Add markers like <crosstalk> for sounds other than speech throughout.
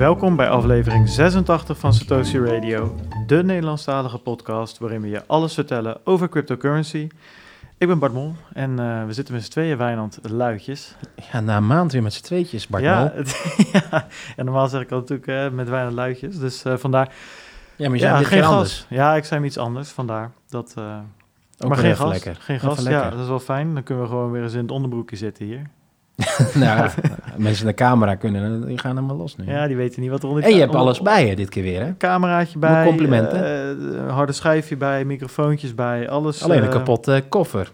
Welkom bij aflevering 86 van Satoshi Radio, de Nederlandstalige podcast waarin we je alles vertellen over cryptocurrency. Ik ben Bart Mol en uh, we zitten met z'n tweeën, Wijnand Luitjes. Ja, na een maand weer met z'n tweetjes, Bart ja, Mol. het, <laughs> ja, en normaal zeg ik al natuurlijk uh, met Wijnand Luitjes, dus uh, vandaar... Ja, maar je ja, geen gas. Anders. Ja, ik zei iets anders, vandaar. Dat, maar geen gas, lekker. geen gas, ja, dat is wel fijn. Dan kunnen we gewoon weer eens in het onderbroekje zitten hier. <laughs> nou, mensen de camera kunnen, die gaan helemaal los nu. Ja, die weten niet wat er onder En je hebt alles bij je dit keer weer, hè? Cameraatje bij. complimenten. Uh, harde schijfje bij, microfoontjes bij, alles. Alleen een uh, kapotte koffer.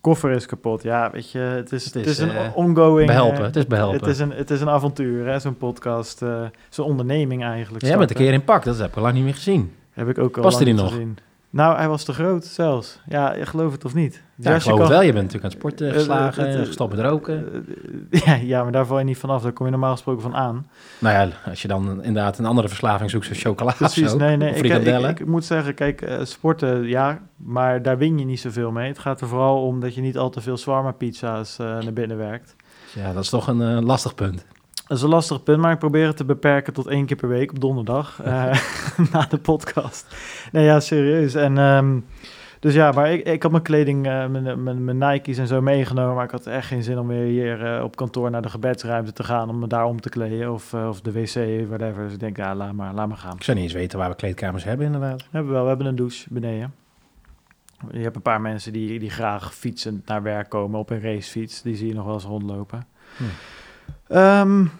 Koffer is kapot, ja, weet je. Het is, het is, het is een uh, ongoing... Behelpen, het is behelpen. Het is een, het is een avontuur, hè, zo'n podcast. zo'n onderneming eigenlijk. Jij bent een keer in pak, dat heb ik al lang niet meer gezien. Heb ik ook al Past lang die nog? gezien. Nou, hij was te groot zelfs. Ja, je gelooft het of niet. Ja, ik geloof het wel. Je bent natuurlijk aan het sporten geslagen, uh, uh, gestopt met roken. <laughs> ja, ja, maar daar val je niet vanaf. Daar kom je normaal gesproken van aan. Nou ja, als je dan inderdaad een andere verslaving zoekt, zoals chocola Precies, zo, nee, nee. Ik, ik, ik, moet zeggen, kijk, sporten, ja, maar daar win je niet zoveel mee. Het gaat er vooral om dat je niet al te veel zwarma pizza's naar binnen werkt. Ja, dat is toch een lastig punt. Dat is een lastig punt, maar ik probeer het te beperken tot één keer per week op donderdag uh, <laughs> <laughs> na de podcast. Nee, ja, serieus. En um, dus ja, maar ik, ik had mijn kleding, uh, mijn, mijn, mijn Nike's en zo meegenomen, maar ik had echt geen zin om weer hier uh, op kantoor naar de gebedsruimte te gaan om me daar om te kleden of, of de wc, whatever. Dus ik denk, ja, laat maar, laat maar gaan. Ik zou niet eens weten waar we kleedkamers hebben, inderdaad. We hebben wel, we hebben een douche beneden. Je hebt een paar mensen die, die graag fietsend naar werk komen op een racefiets. Die zie je nog wel eens rondlopen. Hm. Um,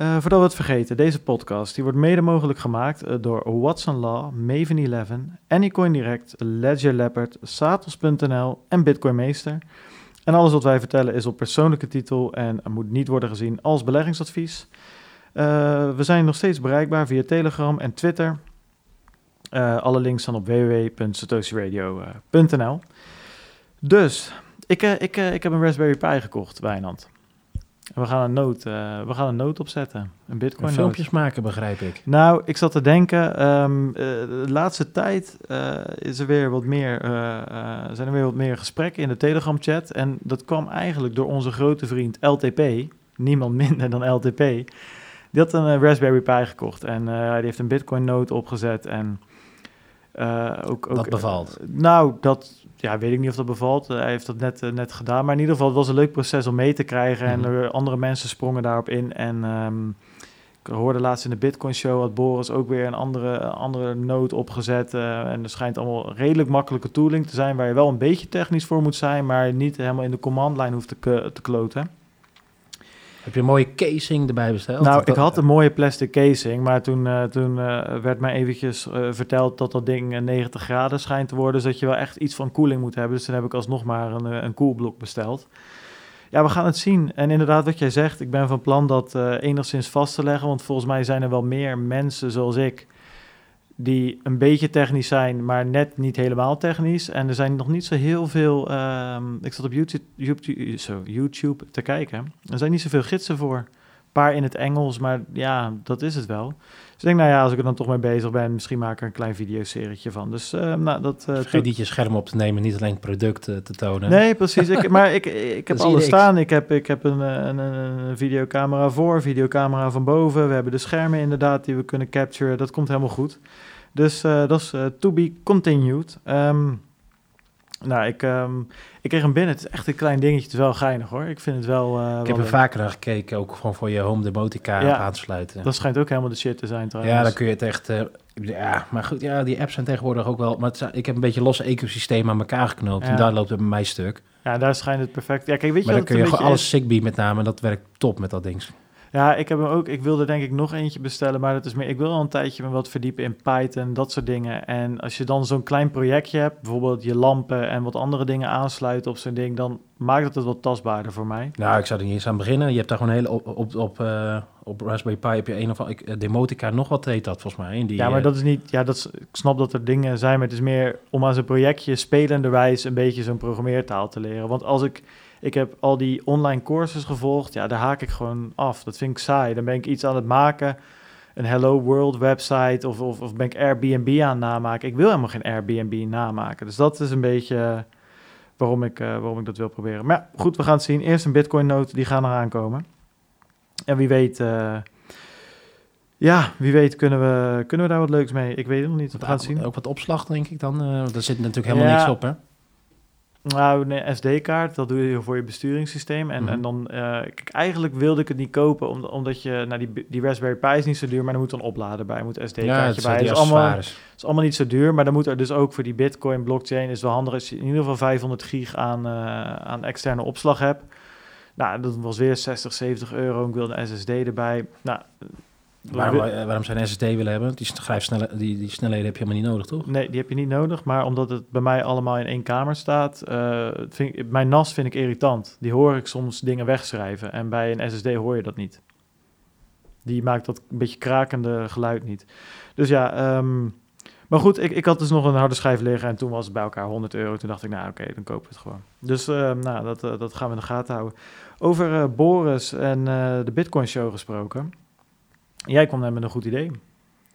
uh, voordat we het vergeten, deze podcast die wordt mede mogelijk gemaakt uh, door Watson Law, Maven 11, Anycoin Direct, Ledger Leopard, Satos.nl en Bitcoin Meester. En alles wat wij vertellen is op persoonlijke titel en moet niet worden gezien als beleggingsadvies. Uh, we zijn nog steeds bereikbaar via Telegram en Twitter. alle links staan op www.satoshiradio.nl. Dus, ik, ik, ik heb een Raspberry Pi gekocht, Wijnand. We gaan een noot, uh, we gaan een noot opzetten. Een bitcoin -noot. Filmpjes maken, begrijp ik. Nou, ik zat te denken, um, uh, de laatste tijd uh, is er weer wat meer, zijn er weer wat meer gesprekken in de Telegram chat. En dat kwam eigenlijk door onze grote vriend LTP, niemand minder dan LTP. Die had een Raspberry Pi gekocht en die heeft een bitcoin noot opgezet en... ook, ook, dat bevalt? nou, dat ja, weet ik niet of dat bevalt. hij heeft dat net, net gedaan. Maar in ieder geval, het was een leuk proces om mee te krijgen. En er, andere mensen sprongen daarop in. En um, ik hoorde laatst in de Bitcoin Show had Boris ook weer een andere, andere noot opgezet. Uh, en er schijnt allemaal redelijk makkelijke tooling te zijn... waar je wel een beetje technisch voor moet zijn... maar niet helemaal in de command line hoeft te, te kloten. Heb je een mooie casing erbij besteld? Nou, ik had een mooie plastic casing, maar toen, uh, toen uh, werd mij eventjes uh, verteld dat dat ding 90 graden schijnt te worden, dus dat je wel echt iets van koeling moet hebben. Dus toen heb ik alsnog maar een, een koelblok besteld. Ja, we gaan het zien. En inderdaad, wat jij zegt, ik ben van plan dat enigszins vast te leggen, want volgens mij zijn er wel meer mensen zoals ik die een beetje technisch zijn, maar net niet helemaal technisch. En er zijn nog niet zo heel veel. Um, ik zat op YouTube, YouTube, zo, YouTube te kijken. Er zijn niet zoveel gidsen voor. Een paar in het Engels, maar ja, dat is het wel. Dus ik denk, nou ja, als ik er dan toch mee bezig ben, misschien maak ik er een klein videoserietje van. Dus uh, nou, dat... Uh, Vergeet je scherm op te nemen, niet alleen product te tonen. Nee, precies. ik, maar ik, ik heb <laughs> alles staan. Ik heb, ik heb een, een, een, videocamera voor, videocamera van boven. We hebben de schermen inderdaad die we kunnen capturen. Dat komt helemaal goed. Dus uh, dat is uh, to be continued. Um, nou, ik, um, ik kreeg hem binnen. Het is echt een klein dingetje. Het is wel geinig hoor. Ik vind het wel. Uh, ik heb er vaker naar gekeken, ook gewoon voor je home demotica ja, aan te sluiten. Dat schijnt ook helemaal de shit te zijn trouwens. Ja, dan kun je het echt. Uh, ja, maar goed, ja, die apps zijn tegenwoordig ook wel. Maar het, ik heb een beetje los ecosysteem aan elkaar geknoopt. Ja. En daar loopt het bij mij stuk. Ja, daar schijnt het perfect. Ja, kijk, weet je maar dan kun je gewoon alles? Zigbee met name. Dat werkt top met dat ding. Ja, ik heb hem ook. Ik wilde denk ik nog eentje bestellen, maar dat is meer. Ik wil al een tijdje me wat verdiepen in Python, dat soort dingen. En als je dan zo'n klein projectje hebt, bijvoorbeeld je lampen en wat andere dingen aansluiten op zo'n ding, dan maakt het het wat tastbaarder voor mij. Nou, ik zou er niet eens aan beginnen. Je hebt daar gewoon hele op op op, uh, op Raspberry Pi heb je een of andere Demotica nog wat heet dat volgens mij. Die, ja, maar dat is niet. Ja, dat is, ik snap dat er dingen zijn, maar het is meer om aan zo'n projectje spelenderwijs een beetje zo'n programmeertaal te leren. Want als ik ik heb al die online courses gevolgd. Ja, daar haak ik gewoon af. Dat vind ik saai. Dan ben ik iets aan het maken. Een Hello World website. Of, of, of ben ik Airbnb aan het namaken. Ik wil helemaal geen Airbnb namaken. Dus dat is een beetje waarom ik, uh, waarom ik dat wil proberen. Maar ja, goed, we gaan het zien. Eerst een Bitcoin note. Die gaan eraan komen. En wie weet... Uh, Ja, wie weet kunnen we, kunnen we daar wat leuks mee. Ik weet het nog niet. We gaan het zien. Ook wat opslag, denk ik dan. Uh, daar zit natuurlijk helemaal Ja. niks op, hè? Nou, een SD-kaart, dat doe je voor je besturingssysteem. En, Mhm. en dan, eh, kijk, eigenlijk wilde ik het niet kopen, om- omdat je, nou, die, die Raspberry Pi is niet zo duur, maar er moet een oplader bij, er moet een Ja, SD-kaartje het is bij. allemaal, is allemaal niet zo duur, maar dan moet er dus ook voor die Bitcoin blockchain is wel handig als je in ieder geval 500 gig aan, eh, aan externe opslag hebt. Nou, dat was weer 60, 70 euro. Ik wilde een SSD erbij. Nou, Waarom, waarom zijn SSD willen hebben? Die, schrijfsnelle, die, die snelheden heb je helemaal niet nodig, toch? Nee, die heb je niet nodig. Maar omdat het bij mij allemaal in één kamer staat, eh, vind ik, mijn NAS vind ik irritant. Die hoor ik soms dingen wegschrijven. En bij een SSD hoor je dat niet. Die maakt dat een beetje krakende geluid niet. Dus ja, ehm, maar goed, ik, ik had dus nog een harde schijf liggen en toen was het bij elkaar 100 euro. Toen dacht ik, nou oké, dan kopen we het gewoon. Dus ehm, nou, dat, eh, dat gaan we in de gaten houden. Over eh, Boris en de Bitcoin Show gesproken. Jij kwam net met een goed idee.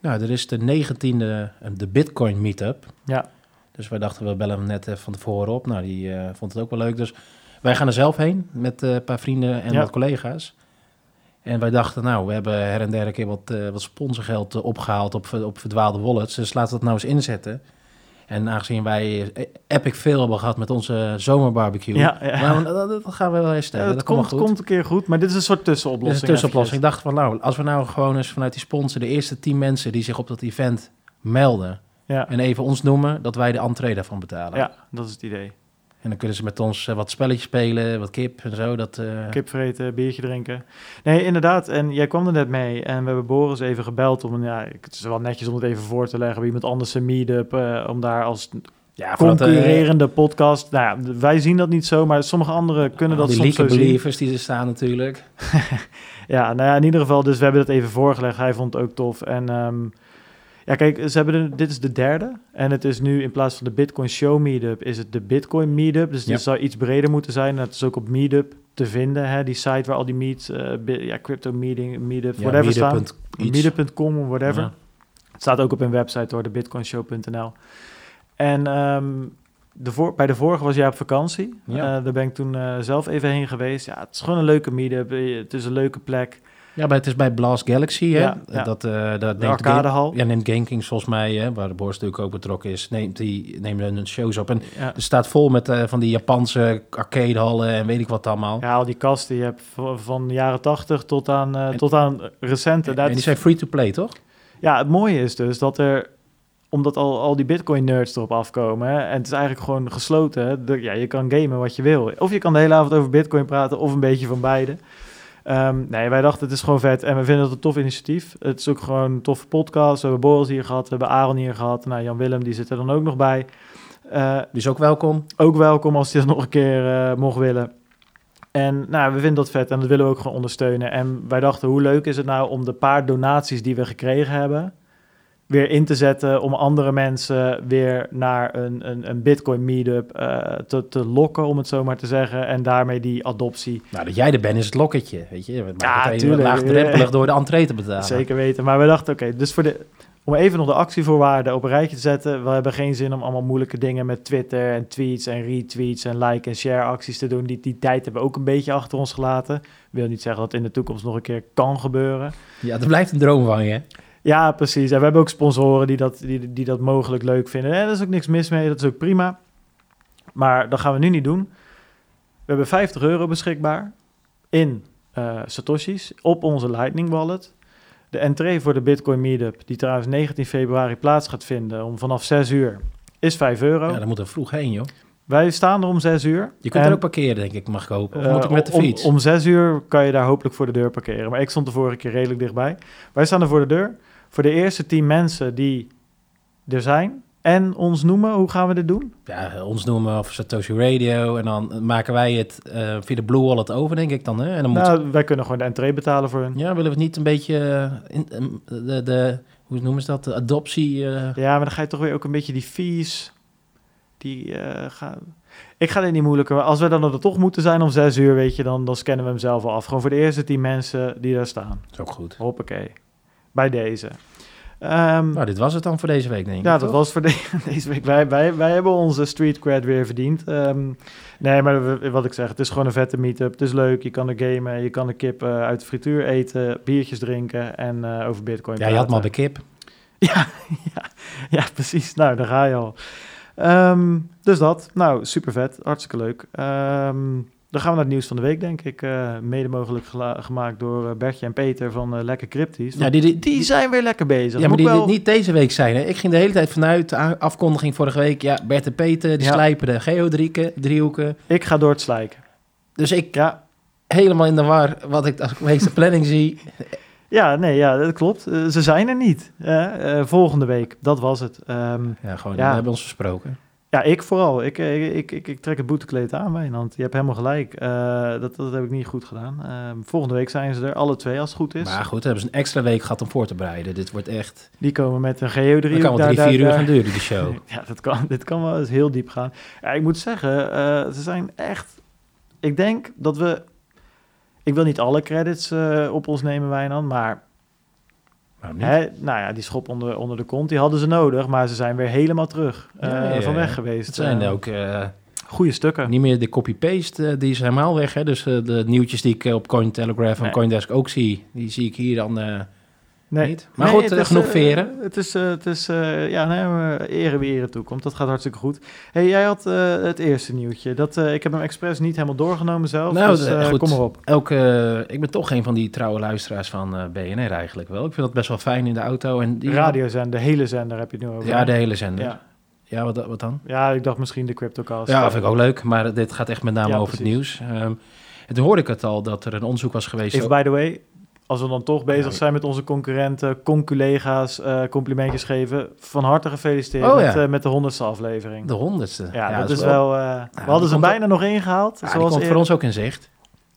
Nou, er is de 19e, eh, de Bitcoin Meetup. Ja. Dus wij dachten, we bellen hem net even van tevoren op. Nou, die eh, vond het ook wel leuk. Dus wij gaan er zelf heen met eh, een paar vrienden en Ja. wat collega's. En wij dachten, nou, we hebben her en der een keer wat, eh, wat sponsorgeld eh, opgehaald op, op verdwaalde wallets. Dus laten we dat nou eens inzetten. En aangezien wij eh, epic veel hebben gehad met onze zomerbarbecue, Ja, ja. nou, dat, dat gaan we wel herstellen. Ja, dat komt komt, wel goed. komt een keer goed, maar dit is een soort Dit is tussenoplossing. een tussenoplossing. Ik dacht van, nou, als we nou gewoon eens vanuit die sponsor de eerste 10 mensen die zich op dat event melden Ja, en even ons noemen, dat wij de entree daarvan betalen. ja, dat is het idee. En dan kunnen ze met ons eh, wat spelletjes spelen, wat kip en zo. Dat, eh, Kip vreten, biertje drinken. Nee, inderdaad. En jij kwam er net mee en we hebben Boris even gebeld om, ja, het is wel netjes om het even voor te leggen bij iemand anders een meetup, eh, om daar als ja, dat, concurrerende podcast. Nou ja, wij zien dat niet zo, maar sommige anderen kunnen dat soms zo leaker zien. believers die er staan natuurlijk. <laughs> Ja, nou ja, in ieder geval, dus we hebben dat even voorgelegd. Hij vond het ook tof. En ehm, ja, kijk, ze hebben de, dit is de derde. En het is nu in plaats van de Bitcoin Show Meetup, is het de Bitcoin Meetup. Dus Ja. zou iets breder moeten zijn. En het is ook op Meetup te vinden, hè, die site waar al die meet, eh, bi- ja, crypto meeting, meetup, Ja, whatever staan. meetup iets. Meetup.com of whatever. Ja. Het staat ook op hun website door, de bitcoinshow.nl. En ehm, de voor, bij de vorige was jij op vakantie. Ja. Eh, daar ben ik toen eh, zelf even heen geweest. Ja, het is gewoon een leuke meetup. Het is een leuke plek. Ja, maar het is bij Blast Galaxy, hè? Ja, ja. Dat, eh dat De neemt arcadehal. Ja, neemt GameKings volgens mij, hè, waar de Boris natuurlijk ook betrokken is, neemt die neemt hun shows op. En Ja. er staat vol met eh, van die Japanse arcadehallen en weet ik wat allemaal. Ja, al die kasten. Je hebt van, de jaren 80 tot aan, eh, En- tot aan recente. en die is- zijn free-to-play, toch? Ja, het mooie is dus dat er, omdat al, al die Bitcoin-nerds erop afkomen, hè, en het is eigenlijk gewoon gesloten. hè, de- ja, je kan gamen wat je wil. Of je kan de hele avond over Bitcoin praten, of een beetje van beide. Ehm, nee, wij dachten het is gewoon vet en we vinden het een tof initiatief. Het is ook gewoon een toffe podcast. We hebben Boris hier gehad, we hebben Aaron hier gehad. Nou, Jan Willem, die zit er dan ook nog bij. Eh, Die is ook welkom. ook welkom als hij dat <laughs> nog een keer eh, mocht willen. En nou, we vinden dat vet en dat willen we ook gewoon ondersteunen. En wij dachten, hoe leuk is het nou om de paar donaties die we gekregen hebben... weer in te zetten om andere mensen weer naar een, een, een Bitcoin meetup eh, te, te lokken, om het zo maar te zeggen. En daarmee die adoptie Nou, dat jij er bent is het lokketje, weet je. Het Ja, maakt het even tuurlijk. laagdrempelig door de entree te betalen. zeker weten. Maar we dachten, oké, dus voor de... Om even nog de actievoorwaarden op een rijtje te zetten. We hebben geen zin om allemaal moeilijke dingen met Twitter en tweets en retweets en like en share acties te doen. Die, die tijd hebben we ook een beetje achter ons gelaten. Wil niet zeggen dat het in de toekomst nog een keer kan gebeuren. Ja, er blijft een droom van je. Ja, precies. En we hebben ook sponsoren die dat, die, die dat mogelijk leuk vinden. En daar is ook niks mis mee, dat is ook prima. Maar dat gaan we nu niet doen. We hebben 50 euro beschikbaar in eh, Satoshis op onze Lightning Wallet. De entree voor de Bitcoin Meetup, die trouwens 19 februari plaats gaat vinden om vanaf 6 uur, is 5 euro. Ja, daar moet er vroeg heen, joh. Wij staan er om 6 uur. Je kunt En, er ook parkeren, denk ik, mag ik hopen. Of eh, moet ik met de om- fiets? Om, 6 uur kan je daar hopelijk voor de deur parkeren. Maar ik stond de vorige keer redelijk dichtbij. Wij staan er voor de deur. Voor de eerste 10 mensen die er zijn en ons noemen, hoe gaan we dit doen? Ja, ons noemen of Satoshi Radio. En dan maken wij het eh, via de Blue Wallet over, denk ik dan. Hè? En dan moet... Nou, wij kunnen gewoon de entree betalen voor hun. Ja, willen we het niet een beetje... eh, in, eh, de, de, hoe noemen ze dat? De adoptie... eh, Ja, maar dan ga je toch weer ook een beetje die fees. Die gaan. Ik ga dit niet moeilijker. maar Als we dan er toch moeten zijn om zes uur, weet je, dan, dan scannen we hem zelf al af. Gewoon voor de eerste tien mensen die daar staan. is ook goed. Hoppakee. Bij deze. Ehm, Nou, dit was het dan voor deze week, denk ik. ja, dat was voor de- <laughs> deze week. Wij, wij, wij hebben onze street cred weer verdiend. Ehm, nee, maar we- wat ik zeg, het is gewoon een vette meetup. Het is leuk, je kan er gamen, je kan de kip eh, uit de frituur eten, biertjes drinken en eh, over bitcoin Ja, je had maar praten. de kip. <laughs> Ja, ja, ja, precies. Nou, daar ga je al. Ehm, dus dat. Nou, super vet. Hartstikke leuk. Ehm, dan gaan we naar het nieuws van de week, denk ik. Eh, mede mogelijk gemaakt door eh, Bertje en Peter van eh, Lekker Cryptisch. Ja, die, die, die zijn weer lekker bezig. ja, maar die, wel- niet deze week zijn. Hè. Ik ging de hele tijd vanuit de afkondiging vorige week. Ja, Bert en Peter, die Ja. slijpen de geodrieken, driehoeken. Ik ga door het slijken. Dus ik Ja, helemaal in de war wat ik als ik meeste planning zie. <laughs> ja nee, ja, dat klopt. Ze zijn er niet. Volgende week, dat was het. Ehm, Ja, gewoon, Ja. we hebben ons versproken. Ja, ik vooral. Ik, eh, ik, ik, ik trek het boetekleed aan, Wijnand. Je hebt helemaal gelijk. Eh, dat, dat heb ik niet goed gedaan. Ehm, volgende week zijn ze er, alle twee als het goed is. Maar goed, hebben ze een extra week gehad om voor te bereiden. Dit wordt echt... Die komen met een geodriehoek. Dat kan wel drie, daar- vier uur gaan duren, die show. <laughs> Ja, dat kan, dit kan wel eens heel diep gaan. Ja, ik moet zeggen, eh, ze zijn echt... Ik denk dat we... Ik wil niet alle credits op ons nemen, Wijnand, maar... Hè, nou ja, die schop onder, onder de kont, die hadden ze nodig, maar ze zijn weer helemaal terug eh, Ja, van weg geweest. Het zijn Eh, ook eh, Goede stukken. niet meer de copy-paste, die is helemaal weg. Hè? Dus de nieuwtjes die ik op Cointelegraph en Nee. Coindesk ook zie, die zie ik hier dan Nee. niet. Maar goed, het eh, is, genoeg eh, veren. het is, eh, het is ja, nee, maar ere wie ere toekomt. Dat gaat hartstikke goed. Hey, jij had het eerste nieuwtje. Dat, ik heb hem expres niet helemaal doorgenomen zelf. Nou, dus, goed. kom maar op. Ook, eh, ik ben toch een van die trouwe luisteraars van BNR eigenlijk wel. Ik vind dat best wel fijn in de auto. En die Radiozender, de hele zender heb je het nu over. Ja, de hele zender. Ja, Ja. wat, wat dan? ja, ik dacht misschien de CryptoCast. Ja, vind ik ook leuk. Maar dit gaat echt met name Ja, over het nieuws. Ehm, en toen hoorde ik het al dat er een onderzoek was geweest. Even by the way, als we dan toch bezig Ja. zijn met onze concurrenten, conculega's, eh complimentjes geven. Van harte gefeliciteerd Oh, met, ja. eh, met de honderdste aflevering. de honderdste. ja, dat is wel... eh, we hadden ze bijna nog ingehaald. Ja, zoals komt voor ons ook in zicht.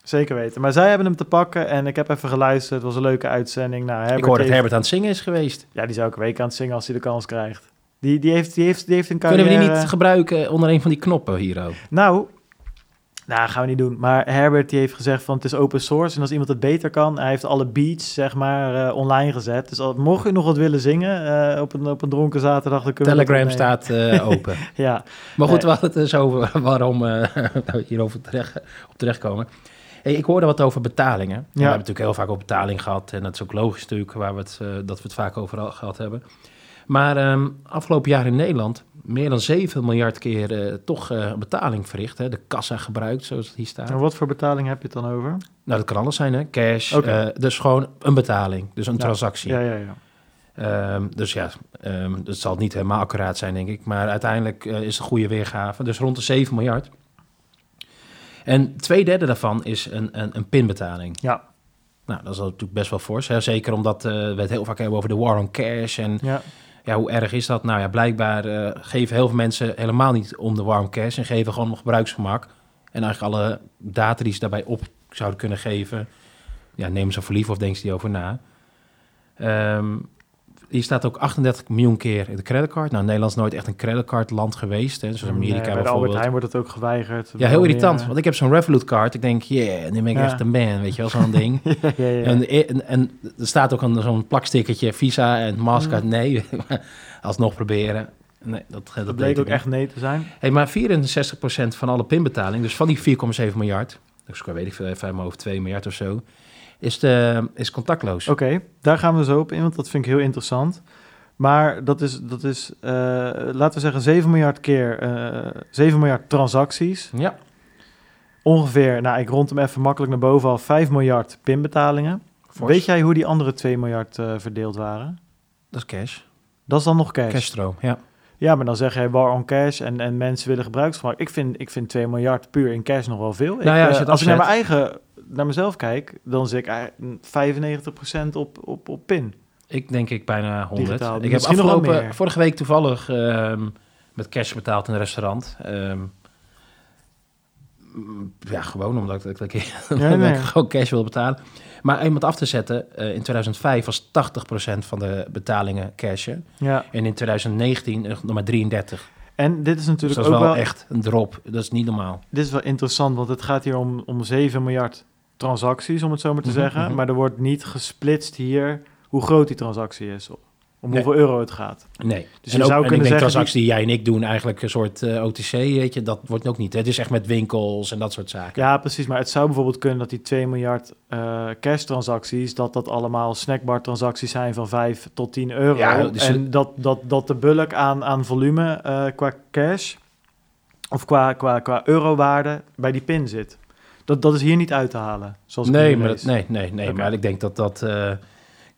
Zeker weten. Maar zij hebben hem te pakken en ik heb even geluisterd. Het was een leuke uitzending. Nou, Herbert ik hoorde dat heeft- Herbert aan het zingen is geweest. Ja, die is elke week aan het zingen als hij de kans krijgt. Die, die, heeft, die, heeft, die heeft een carrière... Kunnen we die niet gebruiken onder een van die knoppen hier ook? Nou, nou, gaan we niet doen. Maar Herbert die heeft gezegd van het is open source. En als iemand het beter kan, hij heeft alle beats zeg maar eh, online gezet. Dus al, mocht je nog wat willen zingen eh, op, een, op een dronken zaterdag, dan kunnen Telegram staat eh, open. <laughs> Ja, Maar goed, we hadden het dus over <laughs> waarom <laughs> we hierover terecht, op terechtkomen. Hey, ik hoorde wat over betalingen. En We hebben natuurlijk heel vaak over betaling gehad. En dat is ook logisch natuurlijk, waar we het, dat we het vaak over gehad hebben. Maar ehm, afgelopen jaar in Nederland meer dan 7 miljard keer eh, toch eh, een betaling verricht. Hè? De kassa gebruikt, zoals het hier staat. en wat voor betaling heb je het dan over? Nou, dat kan alles zijn, hè? Cash. Eh, dus gewoon een betaling. Dus een Ja. transactie. Ja, ja, ja. Ehm, dus ja, ehm dat zal niet helemaal accuraat zijn, denk ik. Maar uiteindelijk is het een goede weergave. Dus rond de 7 miljard. En twee derde daarvan is een, een, een pinbetaling. Ja, Nou, dat is natuurlijk best wel fors. Hè? Zeker omdat we het heel vaak hebben over de war on cash. En ja. Ja, hoe erg is dat? Nou ja, blijkbaar eh, geven heel veel mensen helemaal niet om de war on cash. En geven gewoon om gebruiksgemak. En eigenlijk alle data die ze daarbij op zouden kunnen geven... Ja, nemen ze voor lief of denken ze die over na. Ehm, hier staat ook 38 miljoen keer in de creditcard. Nou, Nederland is nooit echt een creditcardland geweest. Hè, zoals Amerika Nee, bij Albert. Heijn wordt het ook geweigerd. Ja, heel irritant. Want ik heb zo'n Revolut card. Ik denk, yeah, nu ben ik Ja. echt een man, weet je wel, zo'n <laughs> ding. ja, ja, ja. En, en, en er staat ook een, zo'n plakstickertje, Visa en Mastercard. Mm. Nee, <laughs> alsnog proberen. Nee, dat, dat, dat bleek ik ook echt nee te zijn. Hey, maar 64% van alle pinbetaling, dus van die 4,7 miljard, dus weet ik veel, even uit mijn hoofd 2 miljard of zo, is, de, is contactloos. Oké, daar gaan we zo op in, want dat vind ik heel interessant. Maar dat is, dat is eh, laten we zeggen, 7 miljard keer, eh 7 miljard transacties. Ja, Ongeveer, nou ik rond hem even makkelijk naar boven al, 5 miljard pinbetalingen. Weet jij hoe die andere 2 miljard eh, verdeeld waren? dat is cash. Dat is dan nog cash. Cashstroom, ja. Ja, maar dan zeg jij war on cash en, en mensen willen gebruiksgemak. Ik vind, ik vind 2 miljard puur in cash nog wel veel. Nou ja, als eh, als ik naar mijn eigen, naar mezelf kijk, dan zit ik eigenlijk 95% op, op, op pin. Ik denk ik bijna 100. Digitaal. Ik heb afgelopen, vorige week toevallig ehm, met cash betaald in een restaurant. Ehm, ja, gewoon omdat ik, dat ik, Ja, dat nee. <laughs> ik gewoon cash wil betalen. Maar iemand af te zetten, eh, in 2005 was 80% van de betalingen cashen. Ja, En in 2019 nog maar 33. en dit is Dus natuurlijk dat is ook wel wel, echt een drop. Dat is niet normaal. dit is wel interessant, want het gaat hier om, om 7 miljard transacties, om het zo maar te Mhm, zeggen. mhm. Maar er wordt niet gesplitst hier hoe groot die transactie is. Om Nee. hoeveel euro het gaat. Nee. Dus en je ook, zou en kunnen ik zeggen transacties die jij en ik doen, eigenlijk een soort eh, OTC, weet je, dat wordt ook niet. Het is echt met winkels en dat soort zaken. Ja, precies. Maar het zou bijvoorbeeld kunnen dat die 2 miljard eh cash-transacties, dat dat allemaal snackbar-transacties zijn van 5 tot 10 euro. Ja, dus en dat, dat, dat de bulk aan, aan volume eh, qua cash, of qua, qua, qua eurowaarde, bij die pin zit. Dat, dat is hier niet uit te halen, zoals ik nee, maar dat, nee, nee, nee. Maar ik denk dat dat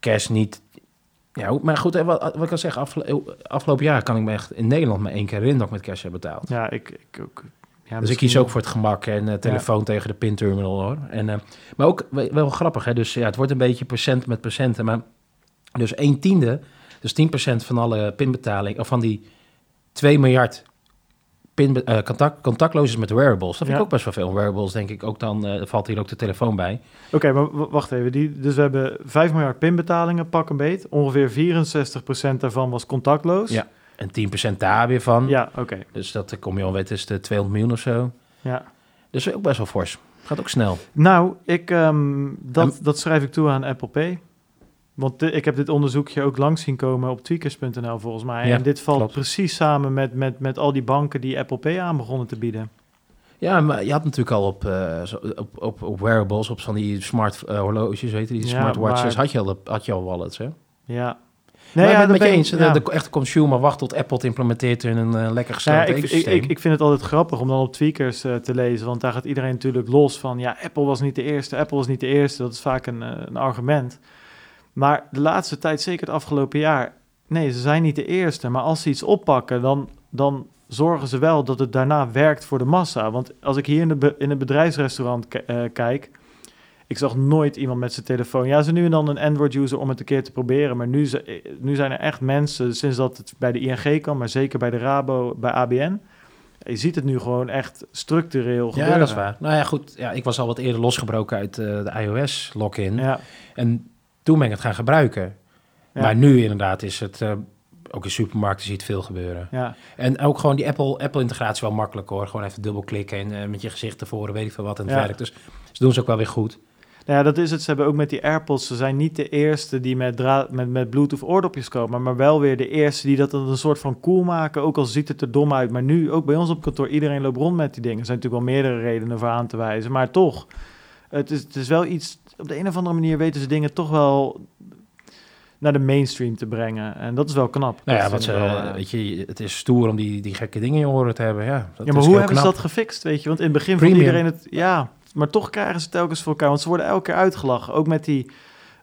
cash niet. Ja, maar goed, eh, wat, wat ik kan zeggen, afgelo- afgelopen jaar kan ik me echt in Nederland maar één keer ik met cash heb betaald. Ja, ik, ik ook. Ja, dus ik kies ook voor het gemak en eh, telefoon tegen de pinterminal hoor. En, eh, maar ook wel, grappig, hè? dus ja, het wordt een beetje procent met procenten. Maar dus 1 tiende, dus 10% van alle pinbetaling, of van die 2 miljard pin, eh, contact, contactloos met wearables. Dat vind Ja. ik ook best wel veel. Wearables denk ik ook dan, eh, valt hier ook de telefoon bij. Oké, maar wacht even. Die, dus we hebben 5 miljard pinbetalingen, pak een beet. Ongeveer 64% daarvan was contactloos. Ja. En 10% daar weer van. Ja, oké. Dus dat eh, kom je al weten, is de 200 miljoen of zo. Ja. Dus ook best wel fors. Gaat ook snel. Nou, ik, ehm, dat, En- dat schrijf ik toe aan Apple Pay. Want de- ik heb dit onderzoekje ook langs zien komen op tweakers.nl volgens mij. Ja, en dit valt klopt. precies samen met, met, met al die banken die Apple Pay aan begonnen te bieden. Ja, maar je had natuurlijk al op, eh, op, op, op wearables, op van die smart eh, horloges, weet je, die Ja, smartwatches, maar- had je al, had je al wallets, hè? Ja. Nee, maar dat met je eens, de- ja. de, echte consumer wacht tot Apple het implementeert in een eh, lekker Nou ja, ik, ik, ik, ik vind het altijd grappig om dan op tweakers eh, te lezen, want daar gaat iedereen natuurlijk los van, ja, Apple was niet de eerste, Apple was niet de eerste, dat is vaak een, eh, een argument. Maar de laatste tijd, zeker het afgelopen jaar, nee, ze zijn niet de eerste, maar als ze iets oppakken, dan, dan zorgen ze wel dat het daarna werkt voor de massa. Want als ik hier in, de in een bedrijfsrestaurant eh, kijk, ik zag nooit iemand met zijn telefoon. Ja, ze nu en dan een Android-user om het een keer te proberen. Maar nu, ze- nu zijn er echt mensen, sinds dat het bij de ING kan, maar zeker bij de Rabo, bij ABN. Je ziet het nu gewoon echt structureel ja, gebeuren. dat is waar. Nou ja, goed. Ja, ik was al wat eerder losgebroken uit eh, de iOS-login. Ja, En toen ben ik het gaan gebruiken. Ja. Maar nu inderdaad is het... eh, ook in supermarkten ziet veel gebeuren. ja. En ook gewoon die Apple, Apple-integratie wel makkelijk hoor. Gewoon even dubbelklikken en eh, met je gezicht tevoren, weet ik veel wat, en het Ja. werkt. Dus ze doen ze ook wel weer goed. Nou ja, dat is het. Ze hebben ook met die AirPods, ze zijn niet de eerste die met, dra- met, met Bluetooth oordopjes komen, maar wel weer de eerste die dat een soort van cool maken, ook al ziet het er dom uit. Maar nu, ook bij ons op kantoor, iedereen loopt rond met die dingen. Er zijn natuurlijk wel meerdere redenen voor aan te wijzen, maar toch, het is, het is wel iets, op de een of andere manier weten ze dingen toch wel naar de mainstream te brengen. En dat is wel knap. Nou ja, wat ze, wel, eh, weet je, het is stoer om die, die gekke dingen in je oren te hebben. Ja, dat ja, maar is hoe hebben ze dat gefixt, weet je? Want in het begin Premium. vond iedereen het... Ja, maar toch krijgen ze telkens voor elkaar. Want ze worden elke keer uitgelachen. Ook met die...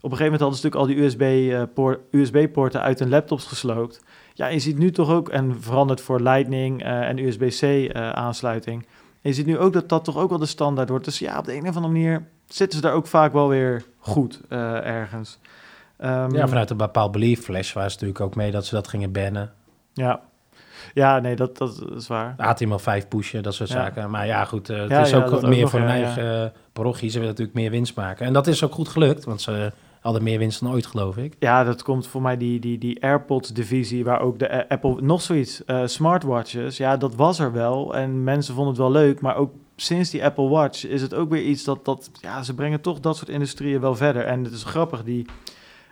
Op een gegeven moment hadden ze natuurlijk al die USB-poorten USB-poorten uit hun laptops gesloopt. Ja, je ziet nu toch ook... En veranderd voor Lightning eh, en USB-C eh, aansluiting. En je ziet nu ook dat dat toch ook wel de standaard wordt. Dus ja, op de een of andere manier zitten ze daar ook vaak wel weer goed eh, ergens. Ehm, Ja, vanuit een bepaald belief. Flash was natuurlijk ook mee dat ze dat gingen bannen. ja. ja, nee, dat, dat is waar. HTML5 pushen, dat soort Ja. zaken. Maar ja, goed, eh, het Ja, is ja, ook ook meer nog, voor hun eigen eh, parochie. Ze willen natuurlijk meer winst maken. En dat is ook goed gelukt, want ze hadden meer winst dan ooit, geloof ik. Ja, dat komt voor mij die, die, die AirPods-divisie, waar ook de eh, Apple nog zoiets, eh, smartwatches. Ja, dat was er wel en mensen vonden het wel leuk, maar ook sinds die Apple Watch is het ook weer iets dat, dat ja, ze brengen toch dat soort industrieën wel verder. En het is grappig, die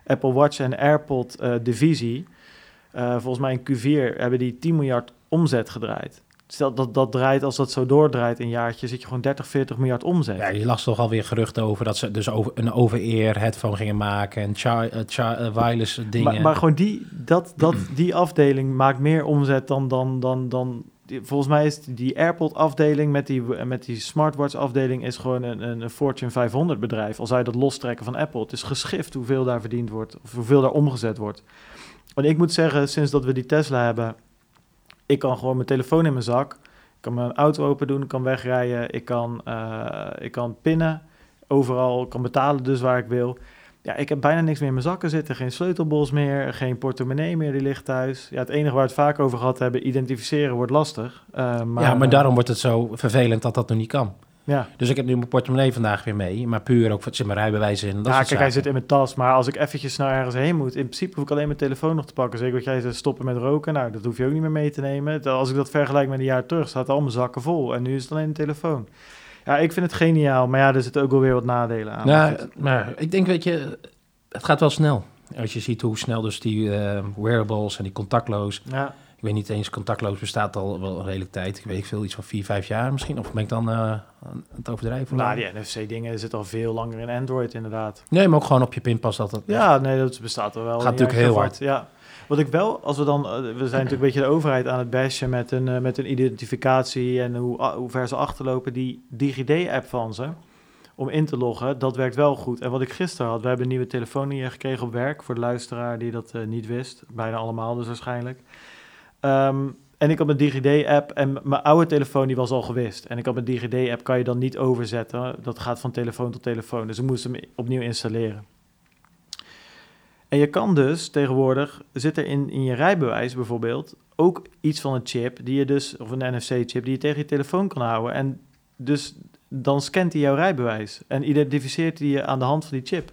Apple Watch en AirPod-divisie, eh, volgens mij in Q4 hebben die 10 miljard omzet gedraaid. Stel dat dat draait, als dat zo doordraait een jaartje, zit je gewoon 30, 40 miljard omzet. Ja, je las toch alweer geruchten over dat ze dus over, een over-ear headphone gingen maken en eh, eh, wireless dingen. Maar, maar gewoon die, dat, dat, <clears throat> die afdeling maakt meer omzet dan... dan, dan, dan volgens mij is die AirPod-afdeling met die, met die smartwatch-afdeling... is gewoon een, een, een Fortune 500 bedrijf. Al zou je dat lostrekken van Apple. Het is geschift hoeveel daar verdiend wordt. Of hoeveel daar omgezet wordt. Want ik moet zeggen, sinds dat we die Tesla hebben... ik kan gewoon mijn telefoon in mijn zak... ik kan mijn auto open doen, ik kan wegrijden... ik kan, eh, ik kan pinnen overal, ik kan betalen dus waar ik wil... Ja, ik heb bijna niks meer in mijn zakken zitten. Geen sleutelbos meer, geen portemonnee meer, die ligt thuis. Ja, het enige waar we het vaak over gehad hebben, identificeren wordt lastig. Eh, maar, ja, maar eh, daarom wordt het zo vervelend dat dat nog niet kan. Ja, Dus ik heb nu mijn portemonnee vandaag weer mee, maar puur ook zit mijn rijbewijs in. Dat ja kijk, hij zit in mijn tas. Maar als ik eventjes naar ergens heen moet, in principe hoef ik alleen mijn telefoon nog te pakken. Zeker wat jij zei, stoppen met roken. Nou, dat hoef je ook niet meer mee te nemen. Als ik dat vergelijk met een jaar terug, staat al mijn zakken vol. En nu is het alleen een telefoon. Ja, ik vind het geniaal. Maar ja, er zitten ook wel weer wat nadelen aan. Maar Nou, maar ik denk, weet je, het gaat wel snel. Als je ziet hoe snel dus die eh, wearables en die contactloos... Ja. Ik weet niet eens, contactloos bestaat al wel een redelijke tijd. Ik weet veel, iets van vier, vijf jaar misschien. Of ben ik dan eh, aan het overdrijven? Nou, die NFC-dingen zitten al veel langer in Android, inderdaad. Nee, maar ook gewoon op je pinpas dat het... Ja, nee, dat bestaat er wel. Gaat natuurlijk heel apart, Ja. Wat ik wel, als we dan, eh, we zijn natuurlijk een beetje de overheid aan het bashen met een, eh, met een identificatie en hoe, ah, hoe ver ze achterlopen. Die DigiD-app van ze, om in te loggen, dat werkt wel goed. En wat ik gisteren had, we hebben een nieuwe telefoon hier gekregen op werk, voor de luisteraar die dat niet wist. Bijna allemaal dus waarschijnlijk. Ehm, en ik had mijn DigiD-app en mijn oude telefoon die was al gewist. En ik had mijn DigiD-app kan je dan niet overzetten. Dat gaat van telefoon tot telefoon. Dus ik moest hem opnieuw installeren. En je kan dus tegenwoordig, zit er in, in je rijbewijs bijvoorbeeld, ook iets van een chip, die je dus, of een NFC-chip, die je tegen je telefoon kan houden. En dus dan scant hij jouw rijbewijs en identificeert hij je aan de hand van die chip.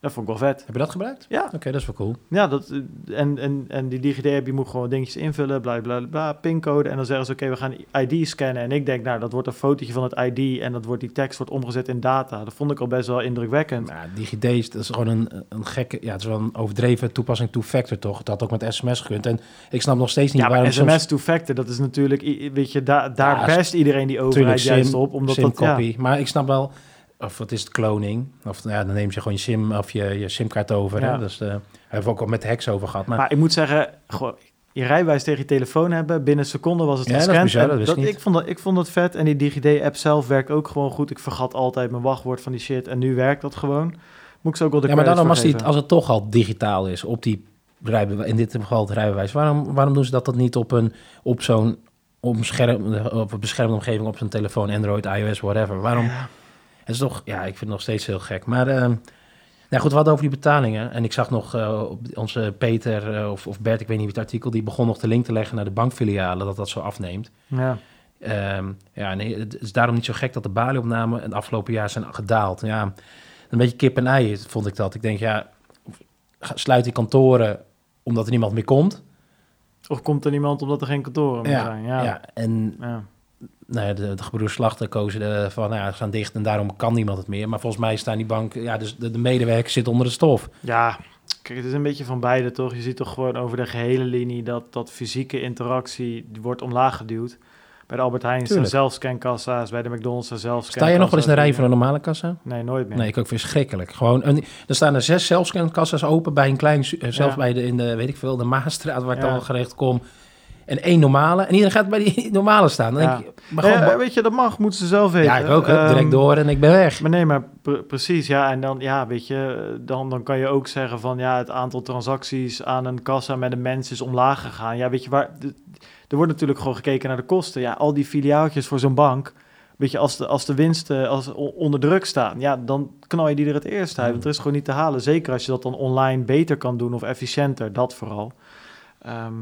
Dat vond ik wel vet. Heb je dat gebruikt? Ja, Oké, dat is wel cool. ja dat, eh, en, en, en die DigiD-app, je moet gewoon dingetjes invullen, bla bla bla, pincode. En dan zeggen ze, oké, we gaan ID scannen. En ik denk, nou, dat wordt een fotootje van het ID en dat wordt, die tekst wordt omgezet in data. Dat vond ik al best wel indrukwekkend. Nou, DigiD is, dat is gewoon een, een gekke... Ja, het is wel een overdreven toepassing two-factor, toch? Dat had ook met sms gekund. En ik snap nog steeds niet Ja, maar waarom sms soms... two-factor, dat is natuurlijk, weet je, daar daar Ja, best iedereen die overheid Tuurlijk, juist op. Omdat dat, ja, SIM-copy. Maar ik snap wel... Of wat is het, cloning? Of ja, dan neem je gewoon je sim of je, je simkaart over. Ja. Hè? Dus, daar hebben we ook al met hacks over gehad. Maar, Maar ik moet zeggen, gewoon, je rijbewijs tegen je telefoon hebben, binnen een seconde was het Ja, dat gescand. bizar, dat wist ik vond dat, ik vond dat vet en die DigiD-app zelf werkt ook gewoon goed. Ik vergat altijd mijn wachtwoord van die shit en nu werkt dat gewoon. Moet ik ze ook wel de ja, maar dan als, die, als het toch al digitaal is op die rijbewijs, in dit geval het rijbewijs, waarom, waarom doen ze dat, dat niet op, een, op zo'n omscherm, op een beschermde omgeving op zijn telefoon, Android, iOS, whatever? Waarom? Ja. Is toch, ja, ik vind het nog steeds heel gek. Maar ehm, nou goed, we hadden over die betalingen. En ik zag nog op onze Peter eh, of, of Bert, ik weet niet wie het artikel, die begon nog de link te leggen naar de bankfilialen, dat dat zo afneemt. Ja. Ehm, ja, nee, het is daarom niet zo gek dat de balieopnamen het afgelopen jaar zijn gedaald. Ja, een beetje kip en ei vond ik dat. Ik denk, ja, sluit die kantoren omdat er niemand meer komt. Of komt er niemand omdat er geen kantoren meer Ja, zijn? ja. Ja. en Ja. Nou ja, de, de gebroeders Slachter kozen de, van, nou ja, ze gaan dicht en daarom kan niemand het meer. Maar volgens mij staan die bank, ja, dus de, de medewerkers zitten onder de stof. Ja, kijk, het is een beetje van beide, toch? Je ziet toch gewoon over de gehele linie dat, dat fysieke interactie die wordt omlaag geduwd. Bij de Albert Heijn zijn Tuurlijk. zelfscankassa's, bij de McDonald's zijn zelfscankassa's. Sta je nog wel eens in de rij voor een normale kassa? Nee, nooit meer. Nee, ik ook verschrikkelijk. Gewoon, een, er staan er zes zelfscankassa's open bij een klein, eh, zelfs Ja. bij de, in de, weet ik veel, de Maasstraat waar ik dan gerecht kom. En één normale. En iedereen gaat bij die <laughs> normale staan. Dan Ja. denk je, maar gewoon, eh, weet je, dat mag, moeten ze zelf weten. ja, ik ook. Hup, direct Ehm, door en ik ben weg. Maar nee, maar pre- precies, ja. En dan, ja, weet je, dan, dan kan je ook zeggen van, ja, het aantal transacties aan een kassa met een mens is omlaag gegaan. Ja, weet je, waar, de- er wordt natuurlijk gewoon gekeken naar de kosten. Ja, al die filiaaltjes voor zo'n bank, weet je, als de, als de winsten als onder druk staan, ja, dan knal je die er het eerst uit. Want er is gewoon niet te halen. Zeker als je dat dan online beter kan doen of efficiënter, dat vooral. Ehm,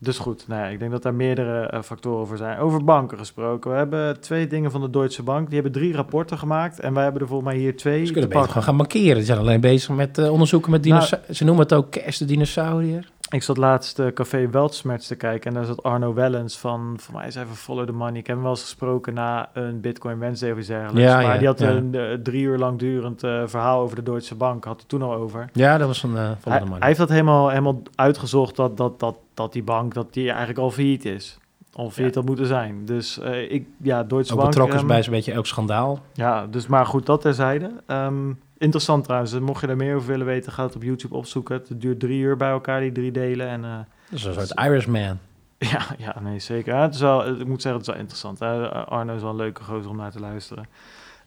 dus goed, nou ja, ik denk dat daar meerdere eh, factoren voor zijn. Over banken gesproken. We hebben twee dingen van de Deutsche Bank. Die hebben drie rapporten gemaakt. En wij hebben er volgens mij hier twee Ze kunnen beter gaan mankeren. Ze zijn alleen bezig met eh, onderzoeken met Nou- dinosauriërs. Ze noemen het ook kerst de dinosaurier. Ik zat laatst eh, Café Weltsmerts te kijken. En daar zat Arno Wellens van, voor mij is even Follow the Money. Ik heb hem wel eens gesproken na een Bitcoin Wednesday of iets dergelijks. Ja, maar ja, die had ja. een drie uur lang durend verhaal over de Deutsche Bank. Had hij toen al over. Ja, dat was een uh, Hij, hij heeft dat helemaal, helemaal uitgezocht dat, dat, dat, dat die bank dat die eigenlijk al failliet is. Al failliet had moeten zijn. Dus eh, ik, ja, Deutsche Ook Bank... betrokken is ehm, bij zo'n beetje elk schandaal. Ja, dus maar goed, dat terzijde. Ehm interessant trouwens, mocht je daar meer over willen weten, ga het op YouTube opzoeken. Het duurt drie uur bij elkaar, die drie delen. En, Dat is een soort Irishman. <laughs> ja, ja, nee, zeker. Ja, het is wel, ik moet zeggen, het is wel interessant. hè. Arno is wel een leuke gozer om naar te luisteren.